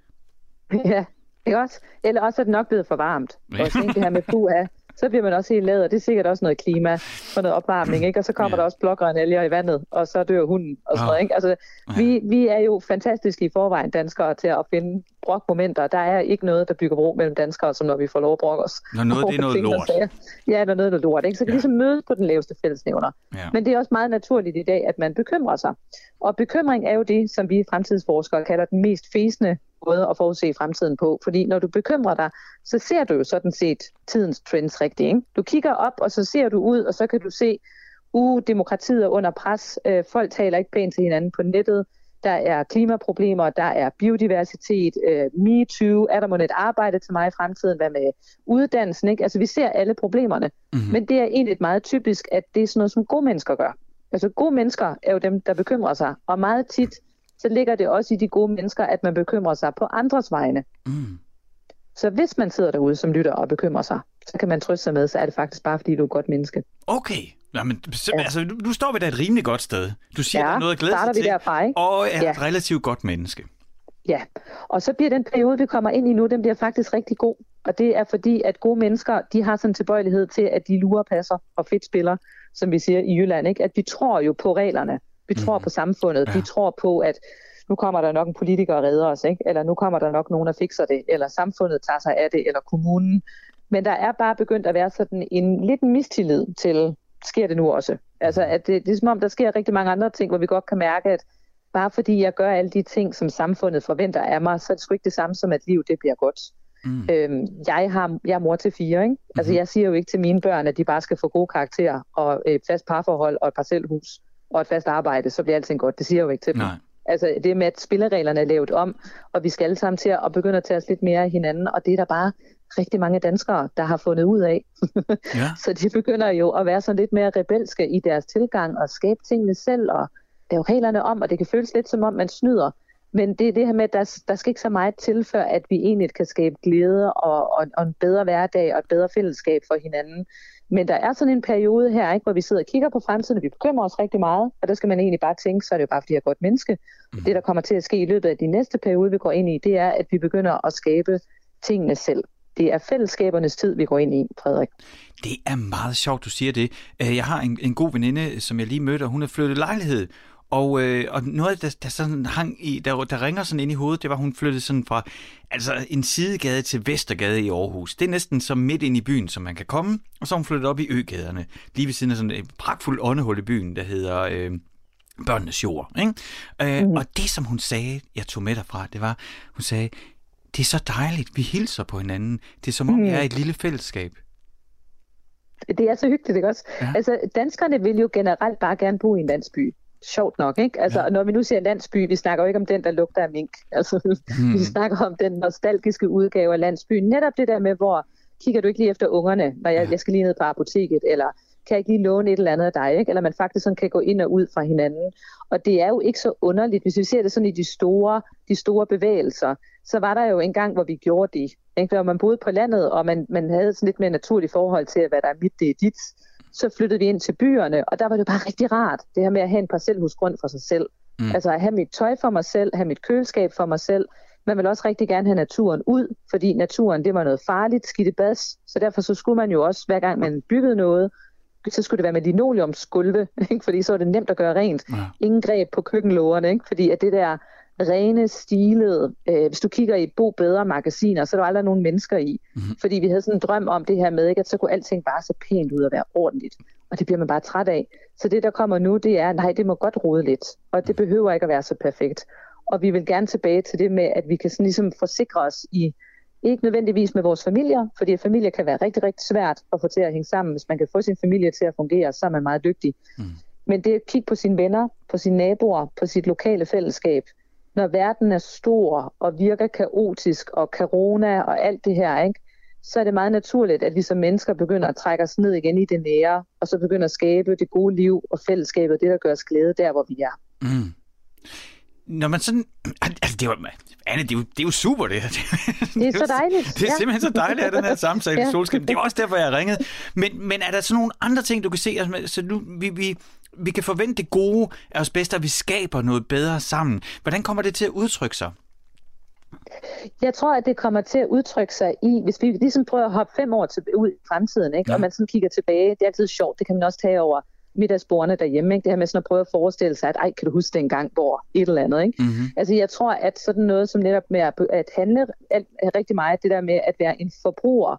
*laughs*
Ja, ikke også? Eller også er det nok blevet for varmt. *laughs* Ja. Og det her med puha, så bliver man også helt lavet, og det er sikkert også noget klima for noget opvarmning, ikke? Og så kommer ja. der også blågrønne i vandet, og så dør hunden og sådan noget, ikke? Altså, vi, vi er jo fantastiske i forvejen danskere til at finde brokmomenter. Der er ikke noget, der bygger bro mellem danskere, som når vi får lov at brokke os.
Når noget det er noget lort.
Ja, når noget er lort, ikke? Så kan ja. ligesom mødes på den laveste fællesnævner. Ja. Men det er også meget naturligt i dag, at man bekymrer sig. Og bekymring er jo det, som vi fremtidsforskere kalder den mest fæsende måde at forudse fremtiden på. Fordi når du bekymrer dig, så ser du jo sådan set tidens trends rigtigt. Ikke? Du kigger op, og så ser du ud, og så kan du se, uh, demokratiet er under pres, øh, folk taler ikke pænt til hinanden på nettet, der er klimaproblemer, der er biodiversitet, øh, MeToo, er der må et arbejde til mig i fremtiden, hvad med uddannelsen, ikke? Altså vi ser alle problemerne, mm-hmm. men det er egentlig meget typisk, at det er sådan noget, som gode mennesker gør. Altså gode mennesker er jo dem, der bekymrer sig, og meget tit så ligger det også i de gode mennesker, at man bekymrer sig på andres vegne. Mm. Så hvis man sidder derude som lytter og bekymrer sig, så kan man trøste sig med, så er det faktisk bare, fordi du er et godt menneske.
Okay. Jamen, ja. altså, nu står vi da et rimelig godt sted. Du siger, ja, der er noget at glæde sig
til, derfra, ikke?
og er ja. et relativt godt menneske.
Ja, og så bliver den periode, vi kommer ind i nu, den bliver faktisk rigtig god. Og det er fordi, at gode mennesker, de har sådan en tilbøjelighed til, at de lurer passer og fedt spiller, som vi siger i Jylland. Ikke? At vi tror jo på reglerne. Vi tror mm. på samfundet. Ja. Vi tror på, at nu kommer der nok en politiker og redder os, ikke? eller nu kommer der nok nogen, der fikser det, eller samfundet tager sig af det, eller kommunen. Men der er bare begyndt at være sådan en lidt mistillid til, sker det nu også? Altså, at det, det er som om, der sker rigtig mange andre ting, hvor vi godt kan mærke, at bare fordi jeg gør alle de ting, som samfundet forventer af mig, så er det sgu ikke det samme som, at liv det bliver godt. Mm. Øhm, jeg, har, jeg er mor til fire, ikke? Altså, jeg siger jo ikke til mine børn, at de bare skal få gode karakterer og et fast parforhold og et parcelhus og et fast arbejde, så bliver alting godt. Det siger jeg jo ikke til dem. Nej. Altså det med, at spillereglerne er lavet om, og vi skal alle sammen til at begynde at tage os lidt mere af hinanden, og det er der bare rigtig mange danskere, der har fundet ud af. *laughs* ja. Så de begynder jo at være sådan lidt mere rebelske i deres tilgang og skabe tingene selv og lave reglerne om, og det kan føles lidt som om, man snyder. Men det er det her med, at der, der skal ikke så meget til, før at vi egentlig kan skabe glæde og, og, og en bedre hverdag og et bedre fællesskab for hinanden. Men der er sådan en periode her, ikke, hvor vi sidder og kigger på fremtiden, og vi bekymrer os rigtig meget, og der skal man egentlig bare tænke, så er det jo bare, fordi jeg er godt menneske. Mm. Det, der kommer til at ske i løbet af de næste periode, vi går ind i, det er, at vi begynder at skabe tingene selv. Det er fællesskabernes tid, vi går ind i, Frederik.
Det er meget sjovt, du siger det. Øh, jeg har en, en god veninde, som jeg lige mødte, og hun har flyttet lejlighed, og, øh, og noget, der, der sådan hang i, der, der ringer sådan ind i hovedet, det var, at hun flyttede sådan fra altså en sidegade til Vestergade i Aarhus. Det er næsten som midt ind i byen, som man kan komme. Og så hun flyttet op i øgaderne, lige ved siden af sådan et pragtfuldt åndehul i byen, der hedder øh, Børnenes Jord. Ikke? Øh, mm. Og det, som hun sagde, jeg tog med derfra, det var, hun sagde, det er så dejligt, vi hilser på hinanden. Det er som om, mm. vi er et lille fællesskab.
Det er så hyggeligt, ikke også? Ja. Altså, danskerne vil jo generelt bare gerne bo i en landsby sjovt nok, ikke? Altså, ja. når vi nu siger landsby, vi snakker jo ikke om den, der lugter af mink. *laughs* Altså, hmm. vi snakker om den nostalgiske udgave af landsbyen. Netop det der med, hvor kigger du ikke lige efter ungerne, når jeg, ja. jeg skal lige ned på apoteket, eller kan jeg ikke lige låne et eller andet af dig, ikke? Eller man faktisk sådan kan gå ind og ud fra hinanden. Og det er jo ikke så underligt, hvis vi ser det sådan i de store, de store bevægelser, så var der jo en gang, hvor vi gjorde det. Ikke? Hvor man boede på landet, og man, man havde sådan lidt mere naturligt forhold til, hvad der er mit, det er dit så flyttede vi ind til byerne, og der var det bare rigtig rart, det her med at have en parcelhusgrund for sig selv. Mm. Altså at have mit tøj for mig selv, have mit køleskab for mig selv. Man vil også rigtig gerne have naturen ud, fordi naturen det var noget farligt, skidt bas. Så derfor så skulle man jo også, hver gang man byggede noget, så skulle det være med linoleumsgulve, *laughs* ikke? fordi så var det nemt at gøre rent. Ja. Ingen greb på køkkenlågerne, ikke? fordi at det der rene, stilede. Øh, hvis du kigger i et Bo Bedre magasiner, så er der aldrig nogen mennesker i. Mm-hmm. Fordi vi havde sådan en drøm om det her med, ikke, at så kunne alting bare se pænt ud og være ordentligt. Og det bliver man bare træt af. Så det, der kommer nu, det er, nej, det må godt rode lidt. Og det behøver ikke at være så perfekt. Og vi vil gerne tilbage til det med, at vi kan sådan ligesom forsikre os i, ikke nødvendigvis med vores familier, fordi familie kan være rigtig, rigtig svært at få til at hænge sammen. Hvis man kan få sin familie til at fungere, så er man meget dygtig. Mm. Men det at kigge på sine venner, på sine naboer, på sit lokale fællesskab, når verden er stor og virker kaotisk og corona og alt det her, ikke? så er det meget naturligt, at vi som mennesker begynder at trække os ned igen i det nære, og så begynder at skabe det gode liv og fællesskabet, det der gør os glæde der, hvor vi er. Mm.
når man sådan... Altså, det er jo, Anne, det er jo, det er jo super, det her.
Det er så dejligt.
Det er simpelthen så dejligt, at den her samtale ja. solskin. Det er også derfor, jeg ringet. Men, men er der sådan nogle andre ting, du kan se? Altså, så nu, vi, vi, vi kan forvente det gode af os bedste, at vi skaber noget bedre sammen. Hvordan kommer det til at udtrykke sig?
Jeg tror, at det kommer til at udtrykke sig i, hvis vi ligesom prøver at hoppe fem år til, ud i fremtiden, ikke? Ja. og man sådan kigger tilbage, det er altid sjovt, det kan man også tage over middagsbordene derhjemme. Ikke? Det her med sådan at prøve at forestille sig, at ej, kan du huske det en gang, hvor et eller andet. Ikke? Mm-hmm. Altså jeg tror, at sådan noget som netop med at, at handle er rigtig meget, det der med at være en forbruger,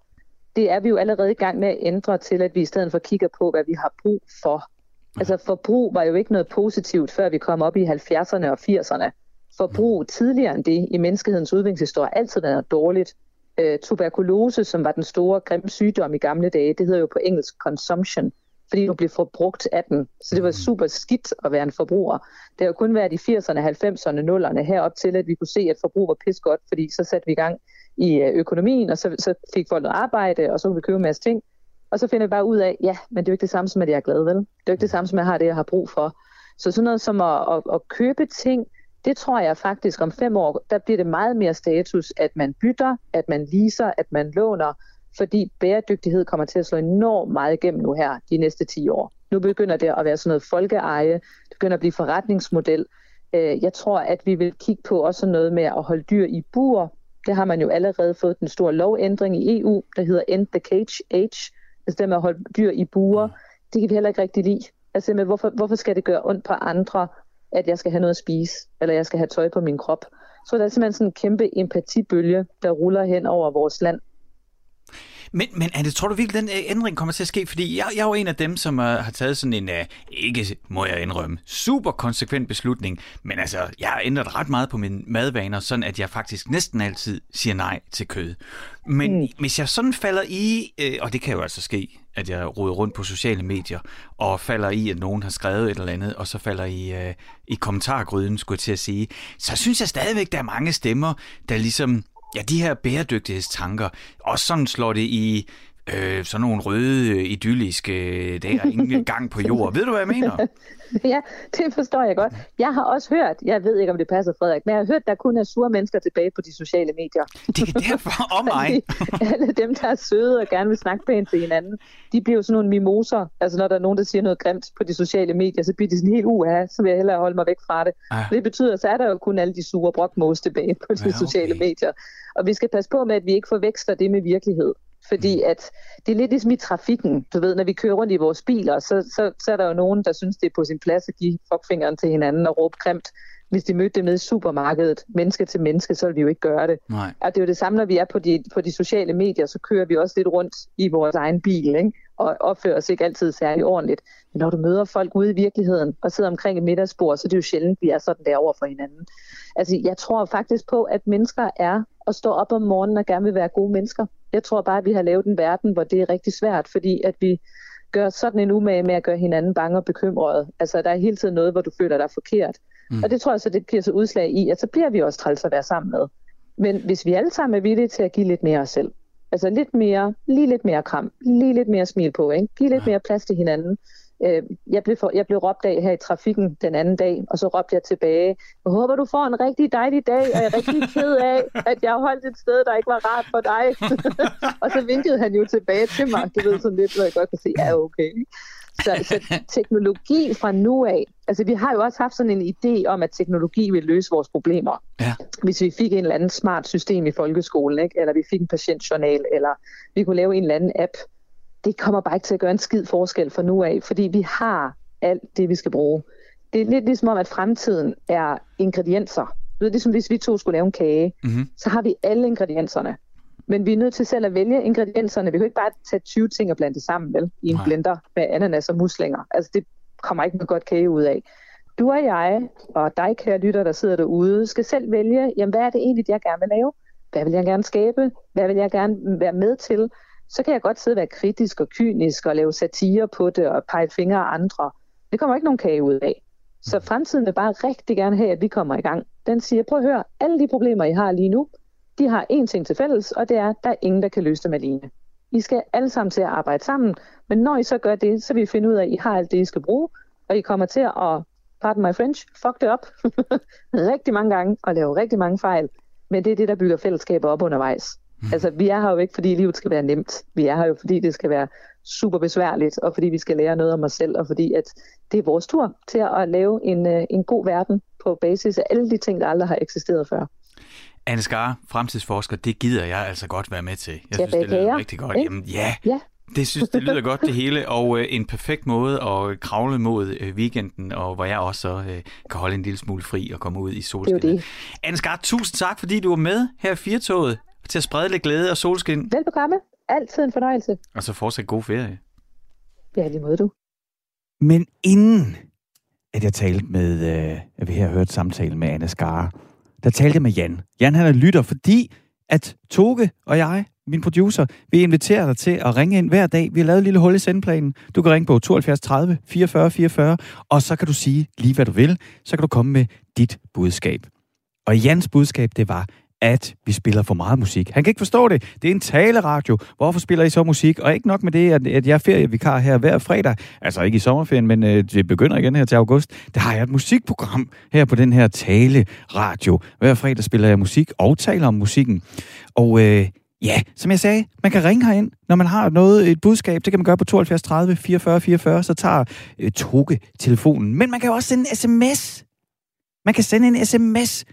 det er vi jo allerede i gang med at ændre til, at vi i stedet for kigger på, hvad vi har brug for. Altså forbrug var jo ikke noget positivt, før vi kom op i 70'erne og 80'erne. Forbrug tidligere end det i menneskehedens udviklingshistorie altid været dårligt. Øh, tuberkulose, som var den store grimme sygdom i gamle dage, det hedder jo på engelsk consumption fordi du blev forbrugt af den. Så det var mm. super skidt at være en forbruger. Det har jo kun været i 80'erne, 90'erne, 0'erne herop til, at vi kunne se, at forbrug var pis godt, fordi så satte vi i gang i øh, økonomien, og så, så fik folk noget arbejde, og så kunne vi købe en masse ting. Og så finder vi bare ud af, ja, men det er jo ikke det samme som, at jeg er glad, vel? Det er jo ikke det samme som, at jeg har det, jeg har brug for. Så sådan noget som at, at, at købe ting, det tror jeg faktisk om fem år, der bliver det meget mere status, at man bytter, at man leaser, at man låner, fordi bæredygtighed kommer til at slå enormt meget igennem nu her de næste 10 år. Nu begynder det at være sådan noget folkeeje, det begynder at blive forretningsmodel. Øh, jeg tror, at vi vil kigge på også noget med at holde dyr i bur. Det har man jo allerede fået den store lovændring i EU, der hedder End the Cage Age. Altså det med at holde dyr i buer, det kan vi heller ikke rigtig lide. Altså med, hvorfor, hvorfor skal det gøre ondt på andre, at jeg skal have noget at spise, eller jeg skal have tøj på min krop? Så der er simpelthen sådan en kæmpe empatibølge, der ruller hen over vores land.
Men, men Anne, tror du virkelig, den øh, ændring kommer til at ske? Fordi jeg, jeg er jo en af dem, som uh, har taget sådan en, uh, ikke må jeg indrømme, super konsekvent beslutning. Men altså, jeg har ændret ret meget på mine madvaner, sådan at jeg faktisk næsten altid siger nej til kød. Men mm. hvis jeg sådan falder i, uh, og det kan jo altså ske, at jeg roder rundt på sociale medier, og falder i, at nogen har skrevet et eller andet, og så falder i, uh, i kommentargryden, skulle jeg til at sige, så synes jeg stadigvæk, der er mange stemmer, der ligesom Ja, de her bæredygtighedstanker, også sådan slår det i øh, sådan nogle røde, idylliske, der er ingen *laughs* gang på jord. Ved du, hvad jeg mener? *laughs*
ja, det forstår jeg godt. Jeg har også hørt, jeg ved ikke, om det passer, Frederik, men jeg har hørt, der kun er sure mennesker tilbage på de sociale medier. *laughs*
Det er derfor om mig.
alle dem, der er søde og gerne vil snakke pænt til hinanden, de bliver jo sådan nogle mimoser. Altså, når der er nogen, der siger noget grimt på de sociale medier, så bliver de sådan helt uha, så vil jeg hellere holde mig væk fra det. Ah. Det betyder, så er der jo kun alle de sure brokmås tilbage på de ja, okay. sociale medier. Og vi skal passe på med, at vi ikke forveksler det med virkelighed. Fordi mm. at det er lidt ligesom i trafikken. Du ved, når vi kører rundt i vores biler, så, så, så er der jo nogen, der synes, det er på sin plads at give fuckfingeren til hinanden og råbe kremt. Hvis de mødte dem nede i supermarkedet, menneske til menneske, så vil vi jo ikke gøre det.
Nej.
Og det er jo det samme, når vi er på de, på de sociale medier, så kører vi også lidt rundt i vores egen bil, ikke? Og opfører os ikke altid særlig ordentligt. Men når du møder folk ude i virkeligheden og sidder omkring et middagsbord, så er det jo sjældent, vi er sådan der over for hinanden. Altså, jeg tror faktisk på, at mennesker er at stå op om morgenen og gerne vil være gode mennesker. Jeg tror bare, at vi har lavet en verden, hvor det er rigtig svært, fordi at vi gør sådan en umage med at gøre hinanden bange og bekymrede. Altså, der er hele tiden noget, hvor du føler dig forkert. Mm. Og det tror jeg så, det giver sig udslag i, at så bliver vi også træls at være sammen med. Men hvis vi alle sammen er villige til at give lidt mere os selv, altså lidt mere, lige lidt mere kram, lige lidt mere smil på, ikke? give lidt ja. mere plads til hinanden, Øh, jeg, blev for, jeg blev råbt af her i trafikken den anden dag, og så råbte jeg tilbage, jeg håber, du får en rigtig dejlig dag, og jeg er rigtig ked af, at jeg holdt et sted, der ikke var rart for dig. *laughs* og så vinkede han jo tilbage til mig, det ved sådan lidt, hvor jeg godt kan se, ja, okay. Så, så teknologi fra nu af, altså vi har jo også haft sådan en idé om, at teknologi vil løse vores problemer.
Ja.
Hvis vi fik en eller anden smart system i folkeskolen, ikke? eller vi fik en patientjournal, eller vi kunne lave en eller anden app, det kommer bare ikke til at gøre en skid forskel for nu af, fordi vi har alt det, vi skal bruge. Det er lidt ligesom om, at fremtiden er ingredienser. Det er ligesom hvis vi to skulle lave en kage, mm-hmm. så har vi alle ingredienserne. Men vi er nødt til selv at vælge ingredienserne. Vi kan ikke bare tage 20 ting og blande det sammen vel, i en Nej. blender med ananas og muslinger. Altså det kommer ikke noget godt kage ud af. Du og jeg, og dig kære lytter, der sidder derude, skal selv vælge, jamen hvad er det egentlig, jeg gerne vil lave? Hvad vil jeg gerne skabe? Hvad vil jeg gerne være med til? så kan jeg godt sidde og være kritisk og kynisk og lave satire på det og pege fingre af andre. Det kommer ikke nogen kage ud af. Så fremtiden vil bare rigtig gerne have, at vi kommer i gang. Den siger, prøv at høre, alle de problemer, I har lige nu, de har én ting til fælles, og det er, at der er ingen, der kan løse dem alene. I skal alle sammen til at arbejde sammen, men når I så gør det, så vil I finde ud af, at I har alt det, I skal bruge, og I kommer til at pardon my French, fuck det op *laughs* rigtig mange gange og lave rigtig mange fejl. Men det er det, der bygger fællesskaber op undervejs. Mm. Altså, vi er her jo ikke, fordi livet skal være nemt. Vi er her jo, fordi det skal være super besværligt, og fordi vi skal lære noget om os selv, og fordi at det er vores tur til at lave en, øh, en god verden på basis af alle de ting, der aldrig har eksisteret før.
Anne Skar, fremtidsforsker, det gider jeg altså godt være med til. Jeg synes, det lyder rigtig godt. Jamen, ja, ja, det synes det lyder godt det *laughs* hele, og øh, en perfekt måde at kravle mod øh, weekenden, og hvor jeg også øh, kan holde en lille smule fri og komme ud i solskinnet. Er det. Anne Skar, tusind tak, fordi du var med her i Firtoget til at sprede lidt glæde og solskin.
Velbekomme. Altid en fornøjelse.
Og så fortsat god ferie.
Ja, det må du.
Men inden at jeg talte med, øh, at vi har hørt samtale med Anne Skar, der talte med Jan. Jan han er lytter, fordi at Toge og jeg, min producer, vi inviterer dig til at ringe ind hver dag. Vi har lavet et lille hul i sendplanen. Du kan ringe på 72 30 44 44, og så kan du sige lige, hvad du vil. Så kan du komme med dit budskab. Og Jans budskab, det var, at vi spiller for meget musik. Han kan ikke forstå det. Det er en taleradio. Hvorfor spiller I så musik? Og ikke nok med det, at, jeg er ferievikar her hver fredag. Altså ikke i sommerferien, men øh, det begynder igen her til august. Der har jeg et musikprogram her på den her taleradio. Hver fredag spiller jeg musik og taler om musikken. Og øh, Ja, som jeg sagde, man kan ringe herind, når man har noget, et budskab. Det kan man gøre på 72 30 44 44, så tager øh, Toge telefonen. Men man kan jo også sende en sms. Man kan sende en sms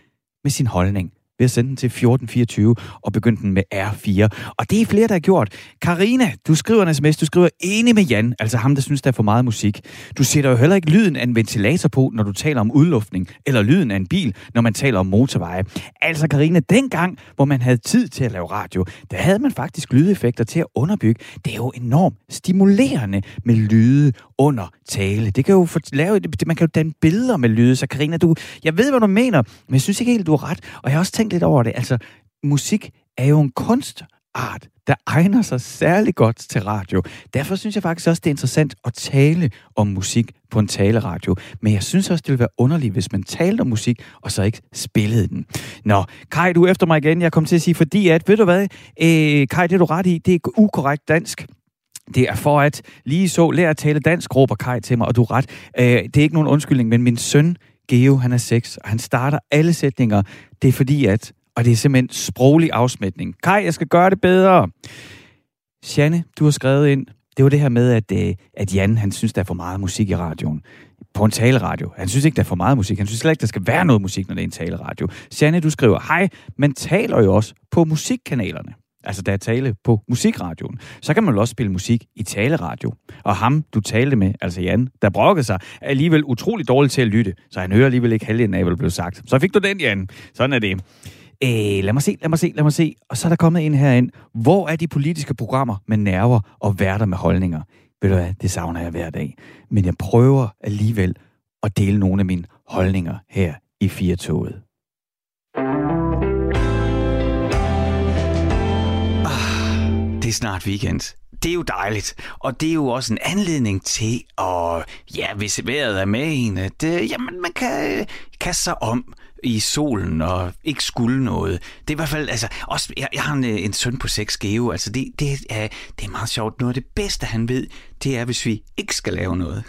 med sin holdning ved at sende den til 1424 og begynde den med R4. Og det er flere, der har gjort. Karina, du skriver en sms, du skriver enig med Jan, altså ham, der synes, der er for meget musik. Du sætter jo heller ikke lyden af en ventilator på, når du taler om udluftning, eller lyden af en bil, når man taler om motorveje. Altså Karina, dengang, hvor man havde tid til at lave radio, der havde man faktisk lydeffekter til at underbygge. Det er jo enormt stimulerende med lyde under tale. Det kan jo få, lave, man kan jo danne billeder med lyde, så Karina, du, jeg ved, hvad du mener, men jeg synes ikke helt, du har ret. Og jeg har også tænkt lidt over det. Altså, musik er jo en kunstart, der egner sig særlig godt til radio. Derfor synes jeg faktisk også, det er interessant at tale om musik på en taleradio. Men jeg synes også, det ville være underligt, hvis man talte om musik, og så ikke spillede den. Nå, Kai, du er efter mig igen. Jeg kom til at sige, fordi at, ved du hvad, øh, Kai, det du ret i, det er ukorrekt dansk. Det er for at lige så lære at tale dansk, råber Kai til mig, og du er ret. Øh, det er ikke nogen undskyldning, men min søn, Geo, han er 6, og han starter alle sætninger. Det er fordi at, og det er simpelthen sproglig afsmætning. Kai, jeg skal gøre det bedre. Janne, du har skrevet ind, det var det her med, at, øh, at Jan, han synes, der er for meget musik i radioen. På en taleradio. Han synes ikke, der er for meget musik. Han synes slet ikke, der skal være noget musik, når det er en taleradio. Janne, du skriver, hej, men taler jo også på musikkanalerne altså der er tale på musikradioen, så kan man jo også spille musik i taleradio. Og ham, du talte med, altså Jan, der brokkede sig, er alligevel utrolig dårlig til at lytte, så han hører alligevel ikke halvdelen af, hvad der blev sagt. Så fik du den, Jan. Sådan er det. Øh, lad mig se, lad mig se, lad mig se. Og så er der kommet ind herind. Hvor er de politiske programmer med nerver og værter med holdninger? Ved du hvad, det savner jeg hver dag. Men jeg prøver alligevel at dele nogle af mine holdninger her i Firtoget. Det er snart weekend. Det er jo dejligt, og det er jo også en anledning til at, ja, hvis vejret er med en, at øh, jamen, man kan øh, kaste sig om i solen og ikke skulle noget. Det er i hvert fald, altså, også, jeg, jeg har en, øh, en søn på 6 geo, altså det, det, er, det er meget sjovt. Noget af det bedste, han ved, det er, hvis vi ikke skal lave noget.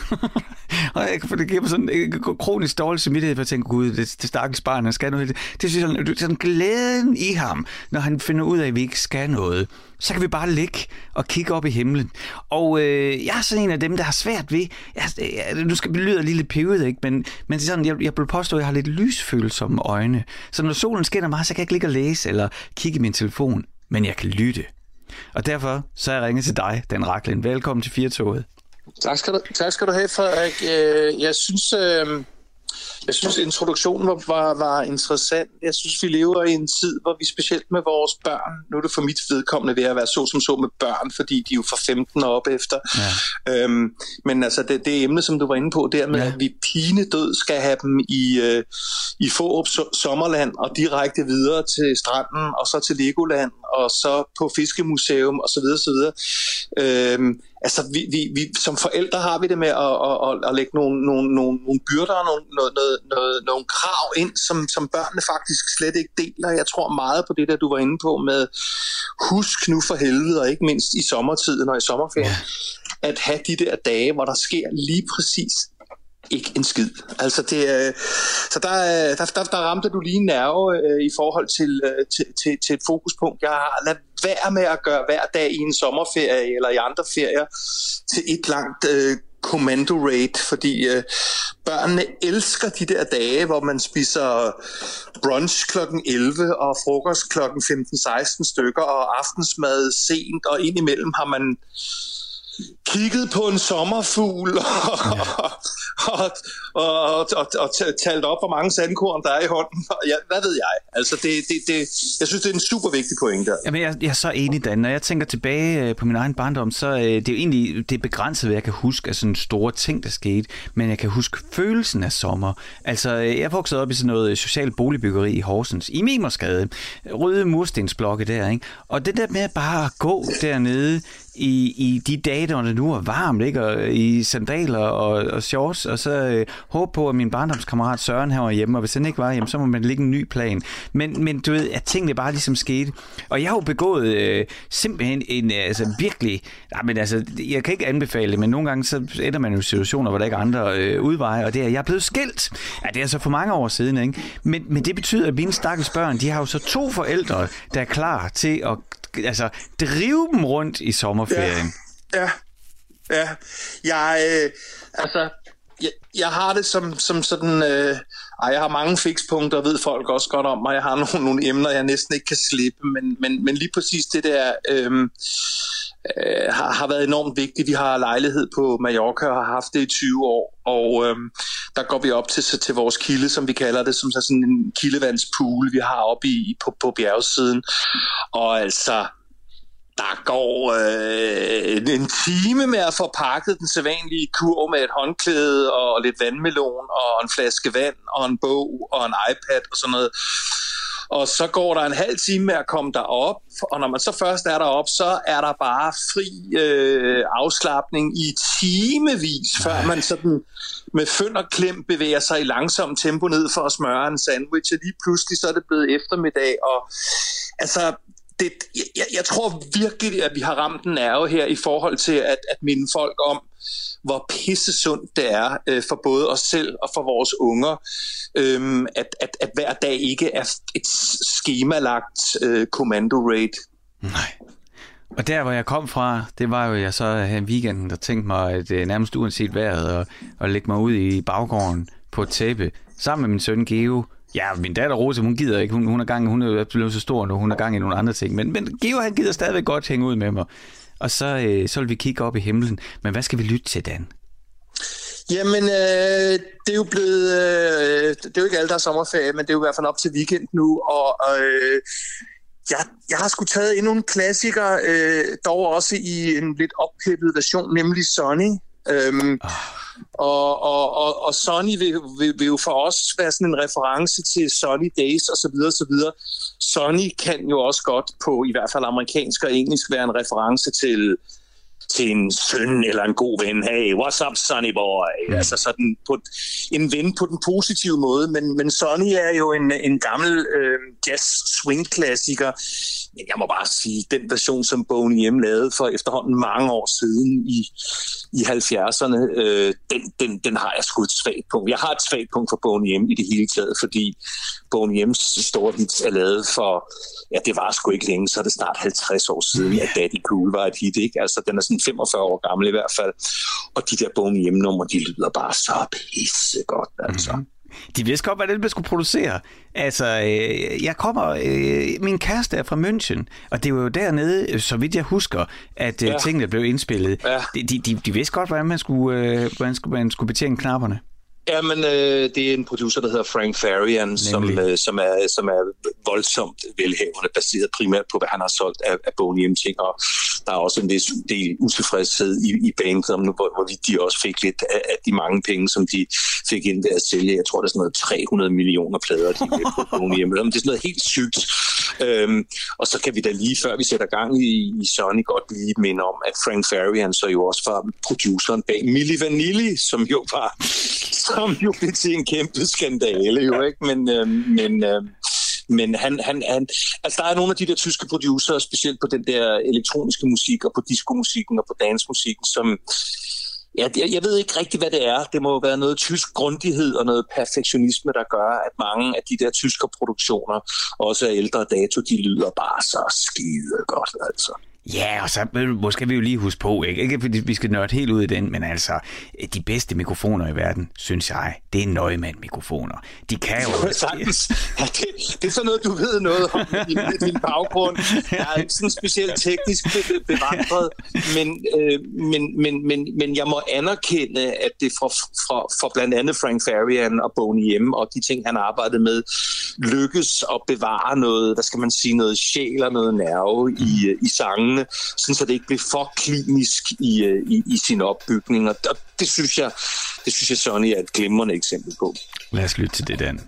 *laughs* og jeg, for det giver mig sådan en kronisk dårlig samvittighed, for at tænke, gud, det, det stakkels barn, han skal noget. Det, det sådan, det er sådan glæden i ham, når han finder ud af, at vi ikke skal noget. Så kan vi bare ligge og kigge op i himlen. Og øh, jeg er sådan en af dem, der har svært ved, jeg, jeg, nu skal vi lyde lidt pivet, ikke? Men, men sådan, jeg, jeg vil påstå, at jeg har lidt lysfølsomme øjne. Så når solen skinner meget, så kan jeg ikke ligge og læse eller kigge i min telefon, men jeg kan lytte. Og derfor så jeg ringet til dig, Dan Raklin. Velkommen til Firtoget.
Tak skal du, tak skal du have, Frederik. Øh, jeg synes, øh, jeg synes, introduktionen var, var, var interessant. Jeg synes, vi lever i en tid, hvor vi specielt med vores børn, nu er det for mit vedkommende ved at være så som så med børn, fordi de er jo fra 15 og op efter. Ja. Øhm, men altså, det, det emne, som du var inde på, der med, ja. at vi pine død skal have dem i, øh, i Fårup Sommerland og direkte videre til stranden, og så til Legoland, og så på Fiskemuseum, osv. osv. Øhm, altså, vi, vi, vi, som forældre har vi det med at, at, at, at lægge nogle, nogle, nogle, nogle byrder og nogle, noget, noget, noget, nogle krav ind, som, som børnene faktisk slet ikke deler. Jeg tror meget på det, der du var inde på med husk nu for helvede, og ikke mindst i sommertiden og i sommerferien, ja. at have de der dage, hvor der sker lige præcis
ikke en skid. Altså det, øh, så der, øh, der, der, der ramte du lige en nerve øh, i forhold til, øh, til, til, til et fokuspunkt. Jeg har Lad være med at gøre hver dag i en sommerferie eller i andre ferier til et langt øh, commando raid, fordi øh, børnene elsker de der dage, hvor man spiser brunch kl. 11 og frokost kl. 15-16 stykker og aftensmad sent, og indimellem har man kigget på en sommerfugl og, ja. og, og, og, og talt op, hvor mange sandkorn der er i hånden. Ja, hvad ved jeg? Altså, det, det, det, jeg synes, det er en super vigtig point der.
Jamen, jeg, jeg er så enig, Dan. Når jeg tænker tilbage øh, på min egen barndom, så øh, det er jo egentlig det er begrænset, hvad jeg kan huske af sådan store ting, der skete. Men jeg kan huske følelsen af sommer. Altså, øh, jeg voksede op i sådan noget social boligbyggeri i Horsens, i Mimersgade. Røde murstensblokke der, ikke? Og det der med bare at gå dernede i, i de dage, der nu er varmt, ikke? Og i sandaler og, og shorts, og så øh, håbe på, at min barndomskammerat Søren her var hjemme, og hvis han ikke var hjemme, så må man lægge en ny plan. Men, men du ved, at tingene bare ligesom skete. Og jeg har jo begået øh, simpelthen en, altså virkelig, nej, men altså, jeg kan ikke anbefale det, men nogle gange så ender man jo i situationer, hvor der ikke er andre øh, udveje, og det er, jeg er blevet skilt. Ja, det er altså for mange år siden, ikke? Men, men det betyder, at mine stakkels børn, de har jo så to forældre, der er klar til at altså, drive dem rundt i sommer sommerferien.
Ja, ja. ja. Jeg, øh, altså, jeg, jeg har det som, som sådan... Øh, ej, jeg har mange fikspunkter, ved folk også godt om, mig. jeg har *laughs* nogle, nogle emner, jeg næsten ikke kan slippe, men, men, men lige præcis det der øh, øh, har, har været enormt vigtigt. Vi har lejlighed på Mallorca og har haft det i 20 år, og øh, der går vi op til, til vores kilde, som vi kalder det, som sådan en kildevandspool, vi har oppe i, på, på bjergsiden. Og altså, der går øh, en time med at få pakket den sædvanlige kurv med et håndklæde og lidt vandmelon og en flaske vand og en bog og en iPad og sådan noget. Og så går der en halv time med at komme derop, og når man så først er derop, så er der bare fri øh, afslappning i timevis, før man sådan med fynd og klem bevæger sig i langsom tempo ned for at smøre en sandwich, og lige pludselig så er det blevet eftermiddag, og altså det, jeg, jeg tror virkelig, at vi har ramt en nerve her i forhold til at, at minde folk om, hvor pissesundt det er øh, for både os selv og for vores unger, øh, at, at, at hver dag ikke er et skemalagt øh, kommando-raid.
Nej. Og der, hvor jeg kom fra, det var jo, jeg så her weekenden, der tænkte mig, at øh, nærmest uanset vejret, og, og lægge mig ud i baggården på et tæppe, sammen med min søn Geo, Ja, min datter Rose, hun gider ikke. Hun, hun er gang, hun er blevet så stor nu, hun er gang i nogle andre ting. Men, men Geo, han gider stadigvæk godt hænge ud med mig. Og så, øh, så vil vi kigge op i himlen. Men hvad skal vi lytte til, Dan?
Jamen, øh, det er jo blevet... Øh, det er jo ikke alle, der er sommerferie, men det er jo i hvert fald op til weekend nu. Og øh, jeg, jeg har sgu taget endnu en klassiker, øh, dog også i en lidt opklippet version, nemlig Sonny. Øhm, oh. Og, og, og, og Sonny vil, vil, vil jo for os være sådan en reference til Sunny Days osv. osv. Sonny kan jo også godt på i hvert fald amerikansk og engelsk være en reference til til en søn eller en god ven. Hey, what's up, Sonny boy? Mm. Altså sådan på en ven på den positive måde, men, men Sonny er jo en, en gammel øh, jazz swing klassiker. Men jeg må bare sige, den version, som Boney M lavede for efterhånden mange år siden i, i 70'erne, øh, den, den, den har jeg sgu et svagt punkt. Jeg har et svagt punkt for Boney M i det hele taget, fordi Boney M's store hits er lavet for, ja, det var sgu ikke længe, så er det snart 50 år siden, at Daddy Cool var et hit, ikke? Altså, den er sådan 45 år gammel i hvert fald. Og de der Boney M-numre, de lyder bare så pisse godt, altså. Mm-hmm.
De vidste godt, hvad det man skulle producere. Altså, øh, jeg kommer... Øh, min kæreste er fra München, og det var jo dernede, så vidt jeg husker, at øh, ja. tingene blev indspillet. Ja. De, de, de, vidste godt, hvordan man skulle, øh, hvordan skulle, man skulle betjene knapperne.
Ja, men øh, det er en producer, der hedder Frank Farian, som, øh, som, er, som er voldsomt velhævende, baseret primært på, hvad han har solgt af, af Boney ting, og der er også en vis del utilfredshed i, i bandet, hvor, hvor de også fik lidt af, af de mange penge, som de fik ind ved at sælge. Jeg tror, det er sådan noget 300 millioner plader, de på Boney Det er sådan noget helt sygt. Øhm, og så kan vi da lige før vi sætter gang i, i Sony godt lige minde om, at Frank Farian så jo også var produceren bag Milli Vanilli, som jo var som jo blev til en kæmpe skandale, jo ikke? Men, øhm, men, øhm, men han, han, han, altså der er nogle af de der tyske producer, specielt på den der elektroniske musik og på diskomusikken og på dansmusikken, som Ja, jeg, jeg ved ikke rigtig, hvad det er. Det må være noget tysk grundighed og noget perfektionisme, der gør, at mange af de der tyske produktioner, også af ældre dato, de lyder bare så skide godt, altså.
Ja, og så måske vi jo lige huske på, ikke? ikke fordi vi skal nørde helt ud i den, men altså, de bedste mikrofoner i verden, synes jeg, det er Neumann-mikrofoner. De kan jo... *laughs*
Ja, det, det er sådan noget, du ved noget om i din, din baggrund. Jeg er ikke sådan specielt teknisk bevandret, men, øh, men, men, men, men jeg må anerkende, at det for, for, for blandt andet Frank Farian og Boney M. og de ting, han arbejdede med, lykkes at bevare noget, hvad skal man sige, noget sjæl og noget nerve i, øh, i sangen spændende, sådan så det ikke bliver for klinisk i, øh, i, i sin opbygning. Og det synes jeg, det synes jeg Sonny er et glimrende eksempel på.
Lad os lytte til det, Dan.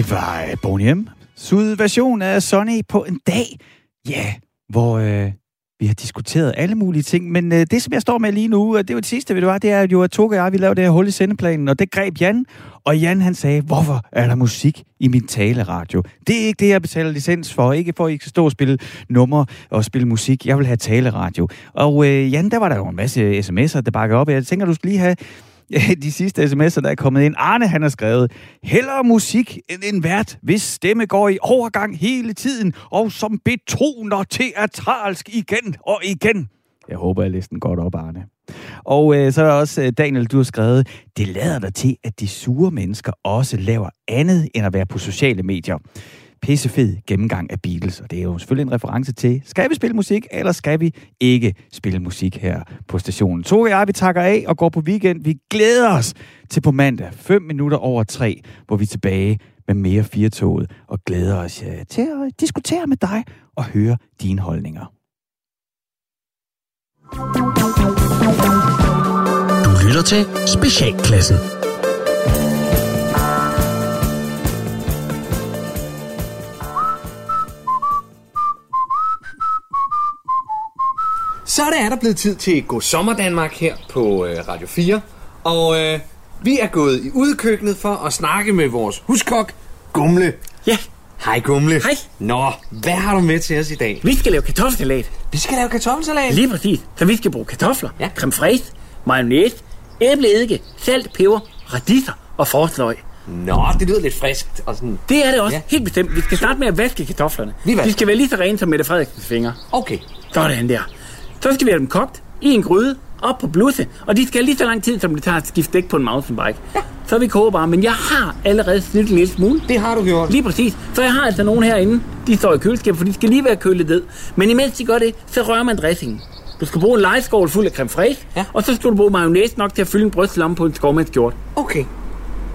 Det var øh, uh, Boney Sud version af Sonny på en dag, ja, yeah, hvor øh, vi har diskuteret alle mulige ting. Men øh, det, som jeg står med lige nu, det er jo det sidste, ved du hvad, det er jo, at Toge og jeg, vi lavede det her hul i sendeplanen, og det greb Jan. Og Jan, han sagde, hvorfor er der musik i min taleradio? Det er ikke det, jeg betaler licens for. Ikke for, at I kan stå og spille nummer og spille musik. Jeg vil have taleradio. Og øh, Jan, der var der jo en masse sms'er, der bakker op. Jeg tænker, du skal lige have *laughs* de sidste sms'er, der er kommet ind. Arne, han har skrevet, hellere musik end en vært, hvis stemme går i overgang hele tiden, og som betoner teatralsk igen og igen. Jeg håber, jeg læste den godt op, Arne. Og øh, så er der også, øh, Daniel, du har skrevet, det lader dig til, at de sure mennesker også laver andet end at være på sociale medier pissefed gennemgang af Beatles, og det er jo selvfølgelig en reference til, skal vi spille musik, eller skal vi ikke spille musik her på stationen? To og jeg, vi takker af og går på weekend. Vi glæder os til på mandag, 5 minutter over 3, hvor vi er tilbage med mere firetoget, og glæder os ja, til at diskutere med dig og høre dine holdninger.
Du lytter til Specialklassen.
Så er der blevet tid til God Sommer Danmark her på øh, Radio 4. Og øh, vi er gået i udkøkkenet for at snakke med vores huskok, Gumle.
Ja.
Hej Gumle.
Hej.
Nå, hvad har du med til os i dag?
Vi skal lave kartoffelsalat.
Vi skal lave kartoffelsalat?
Lige præcis. Så vi skal bruge kartofler,
ja.
creme fraiche, mayonnaise, æbleeddike, salt, peber, radiser og forsløg.
Nå, det lyder lidt friskt. Og sådan.
Det er det også, ja. helt bestemt. Vi skal starte med at vaske kartoflerne.
Vi
De skal være lige så rene som Mette Frederiksens fingre.
Okay.
Sådan der. Så skal vi have dem kogt i en gryde, op på blusse, og de skal lige så lang tid, som det tager at skifte dæk på en mountainbike. Ja. Så vi koger bare, men jeg har allerede snidt en lille smule.
Det har du gjort.
Lige præcis. Så jeg har altså nogen herinde, de står i køleskabet, for de skal lige være kølet ned. Men imens de gør det, så rører man dressingen. Du skal bruge en lejeskål fuld af creme fraiche,
ja.
og så skal du bruge mayonnaise nok til at fylde en brystlomme på en skovmændsgjort.
Okay.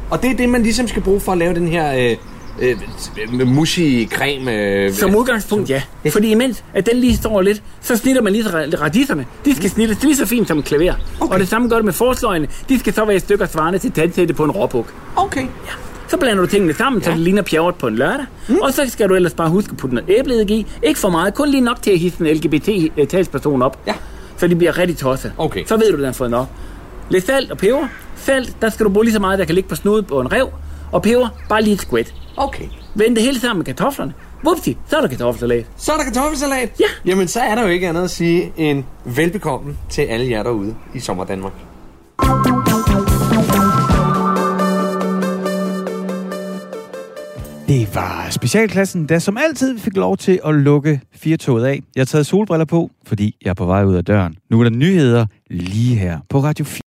Og det er det, man ligesom skal bruge for at lave den her øh, øh, mushy creme. Øh,
Som udgangspunkt, ja. Fordi imens, at den lige står lidt, så snitter man lige radisserne. De skal snittes lige så fint som en klaver. Okay. Og det samme gør det med forsløgene. De skal så være i stykker svarende til tandsætte på en råbuk.
Okay. Ja.
Så blander du tingene sammen, ja. så det ligner pjavret på en lørdag. Mm. Og så skal du ellers bare huske at putte noget æbleeddike i. Ikke for meget, kun lige nok til at hisse en LGBT-talsperson op.
Ja.
Så de bliver rigtig tosset.
Okay.
Så ved du, den har fået nok. Lidt salt og peber. Salt, der skal du bruge lige så meget, der kan ligge på snuden på en rev. Og peber, bare lige et squat.
Okay.
Vend det hele sammen med kartoflerne. Vupti, så er der kartoffelsalat.
Så er der kartoffelsalat?
Ja.
Jamen, så er der jo ikke andet at sige end velbekomme til alle jer derude i Sommer Danmark.
Det var specialklassen, der som altid fik lov til at lukke firetoget af. Jeg har taget solbriller på, fordi jeg er på vej ud af døren. Nu er der nyheder lige her på Radio 4.